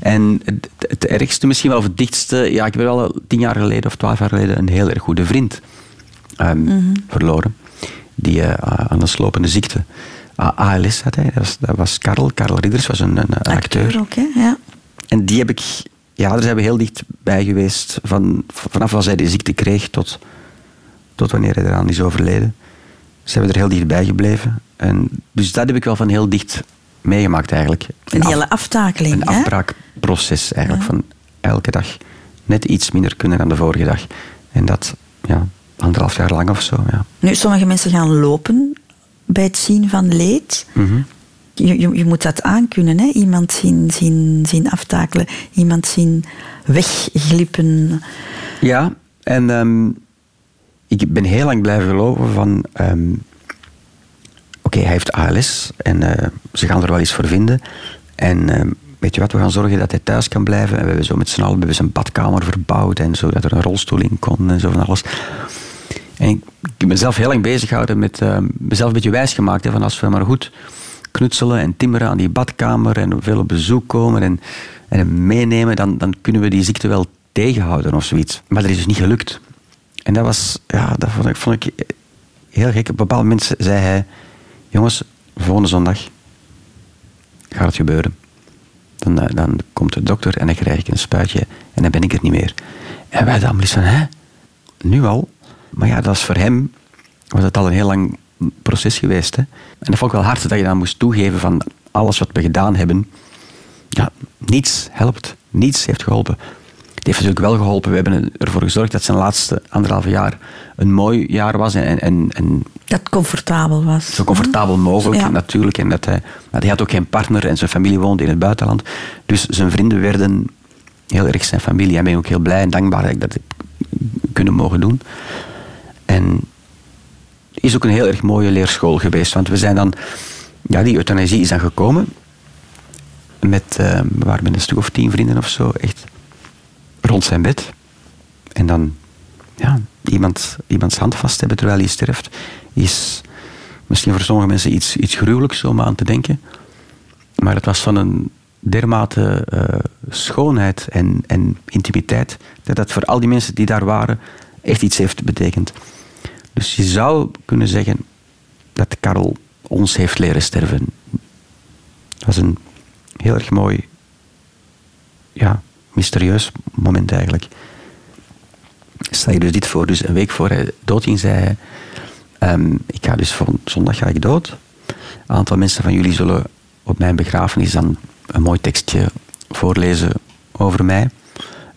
Speaker 2: En het, het, ergste, misschien wel of het dichtste, ja, ik heb wel tien jaar geleden of twaalf jaar geleden een heel erg goede vriend um, mm -hmm. verloren. Die uh, aan een slopende ziekte. ALS had hij, dat was, dat was Karel. Karel Ridders was een, een, acteur.
Speaker 1: acteur ook, hè? Ja.
Speaker 2: En die heb ik, ja, daar zijn we heel dicht bij geweest. Van, vanaf als hij die ziekte kreeg tot, tot wanneer hij eraan is overleden. Zijn we er heel dichtbij gebleven. En, dus dat heb ik wel van heel dicht meegemaakt eigenlijk.
Speaker 1: Een, een hele aftakeling.
Speaker 2: Een
Speaker 1: hè?
Speaker 2: afbraakproces eigenlijk. Ja. Van elke dag net iets minder kunnen dan de vorige dag. En dat, ja, anderhalf jaar lang of zo. Ja.
Speaker 1: Nu, sommige mensen gaan lopen bij het zien van leed.
Speaker 2: Mm -hmm.
Speaker 1: je, je, je, moet dat aankunnen, hè? iemand zien, zien, zien aftakelen, iemand zien wegglippen.
Speaker 2: Ja, en um, ik ben heel lang blijven geloven van... Um, Oké, okay, hij heeft ALS en uh, ze gaan er wel iets voor vinden. En uh, weet je wat, we gaan zorgen dat hij thuis kan blijven. En we hebben zo met z'n allen we zijn badkamer verbouwd en zo, dat er een rolstoel in kon en zo van alles. Ik, ben mezelf heel lang bezig gehouden met uh, mezelf een beetje wijs gemaakt. Hè, van als we maar goed knutselen en timmeren aan die badkamer en veel op bezoek komen en, en meenemen, dan, dan kunnen we die ziekte wel tegenhouden of zoiets. Maar dat is dus niet gelukt. En dat was, ja, dat vond ik, vond ik heel gek. Op een bepaald moment zei hij, jongens, volgende zondag gaat het gebeuren. Dan, dan komt de dokter en dan krijg ik een spuitje en dan ben ik het niet meer. En wij dan van, hè? Nu al? Maar ja, dat is voor hem, was het al een heel lang proces geweest. Hè? En dat vond ik wel hard dat je dan moest toegeven van alles wat we gedaan hebben. Ja, niets helpt. Niets heeft geholpen. Het heeft natuurlijk wel geholpen. We hebben ervoor gezorgd dat zijn laatste anderhalve jaar een mooi jaar was. En, en, en
Speaker 1: dat het comfortabel was.
Speaker 2: Zo comfortabel mogelijk ja. natuurlijk. En dat hij, hij had ook geen partner en zijn familie woonde in het buitenland. Dus zijn vrienden werden heel erg zijn familie. En ben ik ook heel blij en dankbaar dat ik dat heb kunnen mogen doen. En is ook een heel erg mooie leerschool geweest. Want we zijn dan... Ja, die euthanasie is dan gekomen. Met, we waren met een stuk of tien vrienden of zo. Echt rond zijn bed. En dan ja, iemand, iemands hand vast hebben terwijl hij sterft, is misschien voor sommige mensen iets, iets gruwelijks om aan te denken. Maar het was van een dermate uh, schoonheid en, en intimiteit, dat dat voor al die mensen die daar waren echt iets heeft betekend. Dus je zou kunnen zeggen dat Karel ons heeft leren sterven. Dat was een heel erg mooi ja, mysterieus moment eigenlijk. Stel je dus dit voor, dus een week voor hij doodging, zei hij, um, ik ga dus voor zondag ga ik dood. Een aantal mensen van jullie zullen op mijn begrafenis dan een mooi tekstje voorlezen over mij.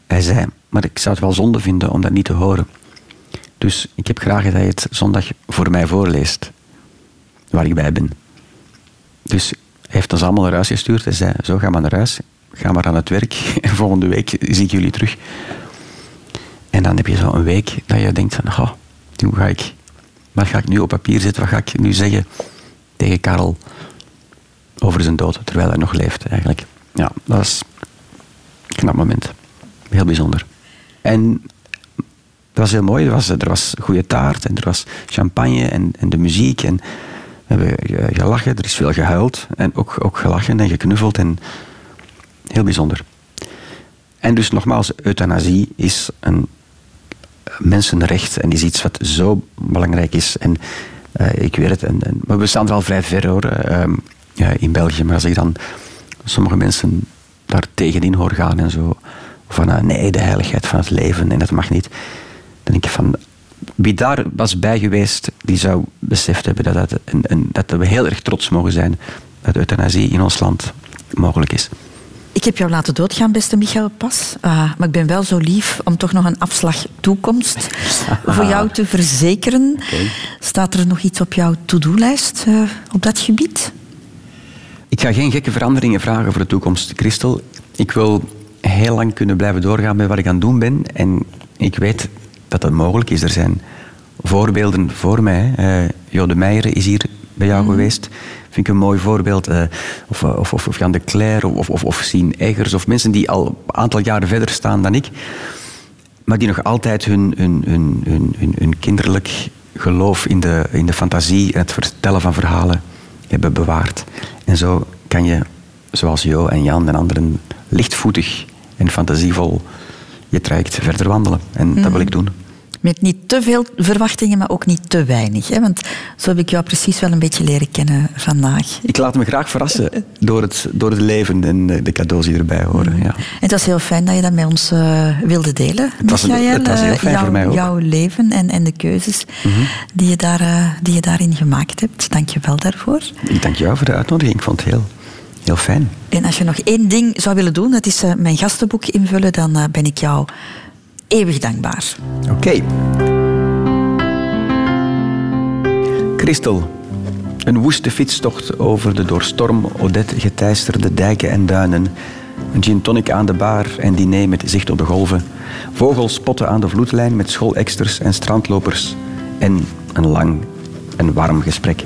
Speaker 2: Hij zei, maar ik zou het wel zonde vinden om dat niet te horen. Dus ik heb graag dat hij het zondag voor mij voorleest, waar ik bij ben. Dus hij heeft ons allemaal naar huis gestuurd en zei, zo ga maar naar huis ga maar aan het werk. (laughs) En volgende week zie ik jullie terug. En dan heb je zo een week dat je denkt van, oh, hoe ga ik, wat ga ik nu op papier zetten? Wat ga ik nu zeggen tegen Karel over zijn dood, terwijl hij nog leeft eigenlijk. Ja, dat was een knap moment. Heel bijzonder. En het was heel mooi. Er was, er was goede taart en er was champagne en, en de muziek. En we hebben gelachen, er is veel gehuild en ook, ook gelachen en geknuffeld. En Heel bijzonder. En dus nogmaals, euthanasie is een mensenrecht en is iets wat zo belangrijk is. En uh, ik weet het, en, en, maar we staan er al vrij ver hoor, ja, in België. Maar als ik dan sommige mensen daar tegenin hoor gaan en zo, van uh, nee, de heiligheid van het leven en dat mag niet, denk ik van, wie daar was bij geweest, die zou beseft hebben dat, dat, en, en dat we heel erg trots mogen zijn dat euthanasie in ons land mogelijk is.
Speaker 1: Ik heb jou laten doodgaan, beste Michael Pas. Uh, maar ik ben wel zo lief om toch nog een afslag toekomst (laughs) voor jou te verzekeren. Okay. Staat er nog iets op jouw to-do-lijst uh, op dat gebied?
Speaker 2: Ik ga geen gekke veranderingen vragen voor de toekomst, Christel. Ik wil heel lang kunnen blijven doorgaan met wat ik aan het doen ben. En ik weet dat dat mogelijk is. Er zijn voorbeelden voor mij. Uh, Jode Meijer is hier bij jou mm. geweest. Vind ik een mooi voorbeeld. Uh, of, of, of, of Jan de Cler of, of, of Sien Eggers. Of mensen die al een aantal jaren verder staan dan ik. Maar die nog altijd hun, hun, hun, hun, hun kinderlijk geloof in de, in de fantasie en het vertellen van verhalen hebben bewaard. En zo kan je, zoals Jo en Jan en anderen, lichtvoetig en fantasievol je traject verder wandelen. En dat wil mhm. ik doen.
Speaker 1: Met niet te veel verwachtingen, maar ook niet te weinig. Hè? Want zo heb ik jou precies wel een beetje leren kennen vandaag.
Speaker 2: Ik laat me graag verrassen door het, door het leven en de cadeaus die erbij horen. Ja. En
Speaker 1: het was heel fijn dat je dat met ons uh, wilde delen.
Speaker 2: Het was, Michael, het was heel fijn
Speaker 1: jouw,
Speaker 2: voor mij ook.
Speaker 1: Jouw leven en, en de keuzes mhm. die, je daar, uh, die je daarin gemaakt hebt. Dank je wel daarvoor.
Speaker 2: Ik dank jou voor de uitnodiging. Ik vond het heel, heel fijn.
Speaker 1: En als je nog één ding zou willen doen, dat is mijn gastenboek invullen, dan ben ik jou eeuwig dankbaar.
Speaker 2: Oké. Okay. Christel, een woeste fietstocht over de door storm Odette geteisterde dijken en duinen. Een gin tonic aan de bar en diner met zicht op de golven. Vogels spotten aan de vloedlijn met schooleksters en strandlopers. En een lang en warm gesprek.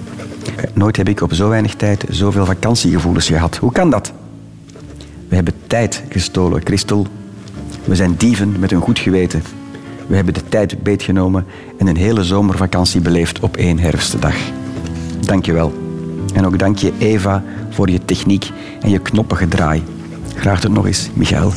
Speaker 2: Nooit heb ik op zo weinig tijd zoveel vakantiegevoelens gehad. Hoe kan dat? We hebben tijd gestolen, Christel. We zijn dieven met een goed geweten. We hebben de tijd beetgenomen en een hele zomervakantie beleefd op één herfstdag. Dank je wel. En ook dank je Eva voor je techniek en je knoppige draai. Graag tot nog eens, Michael.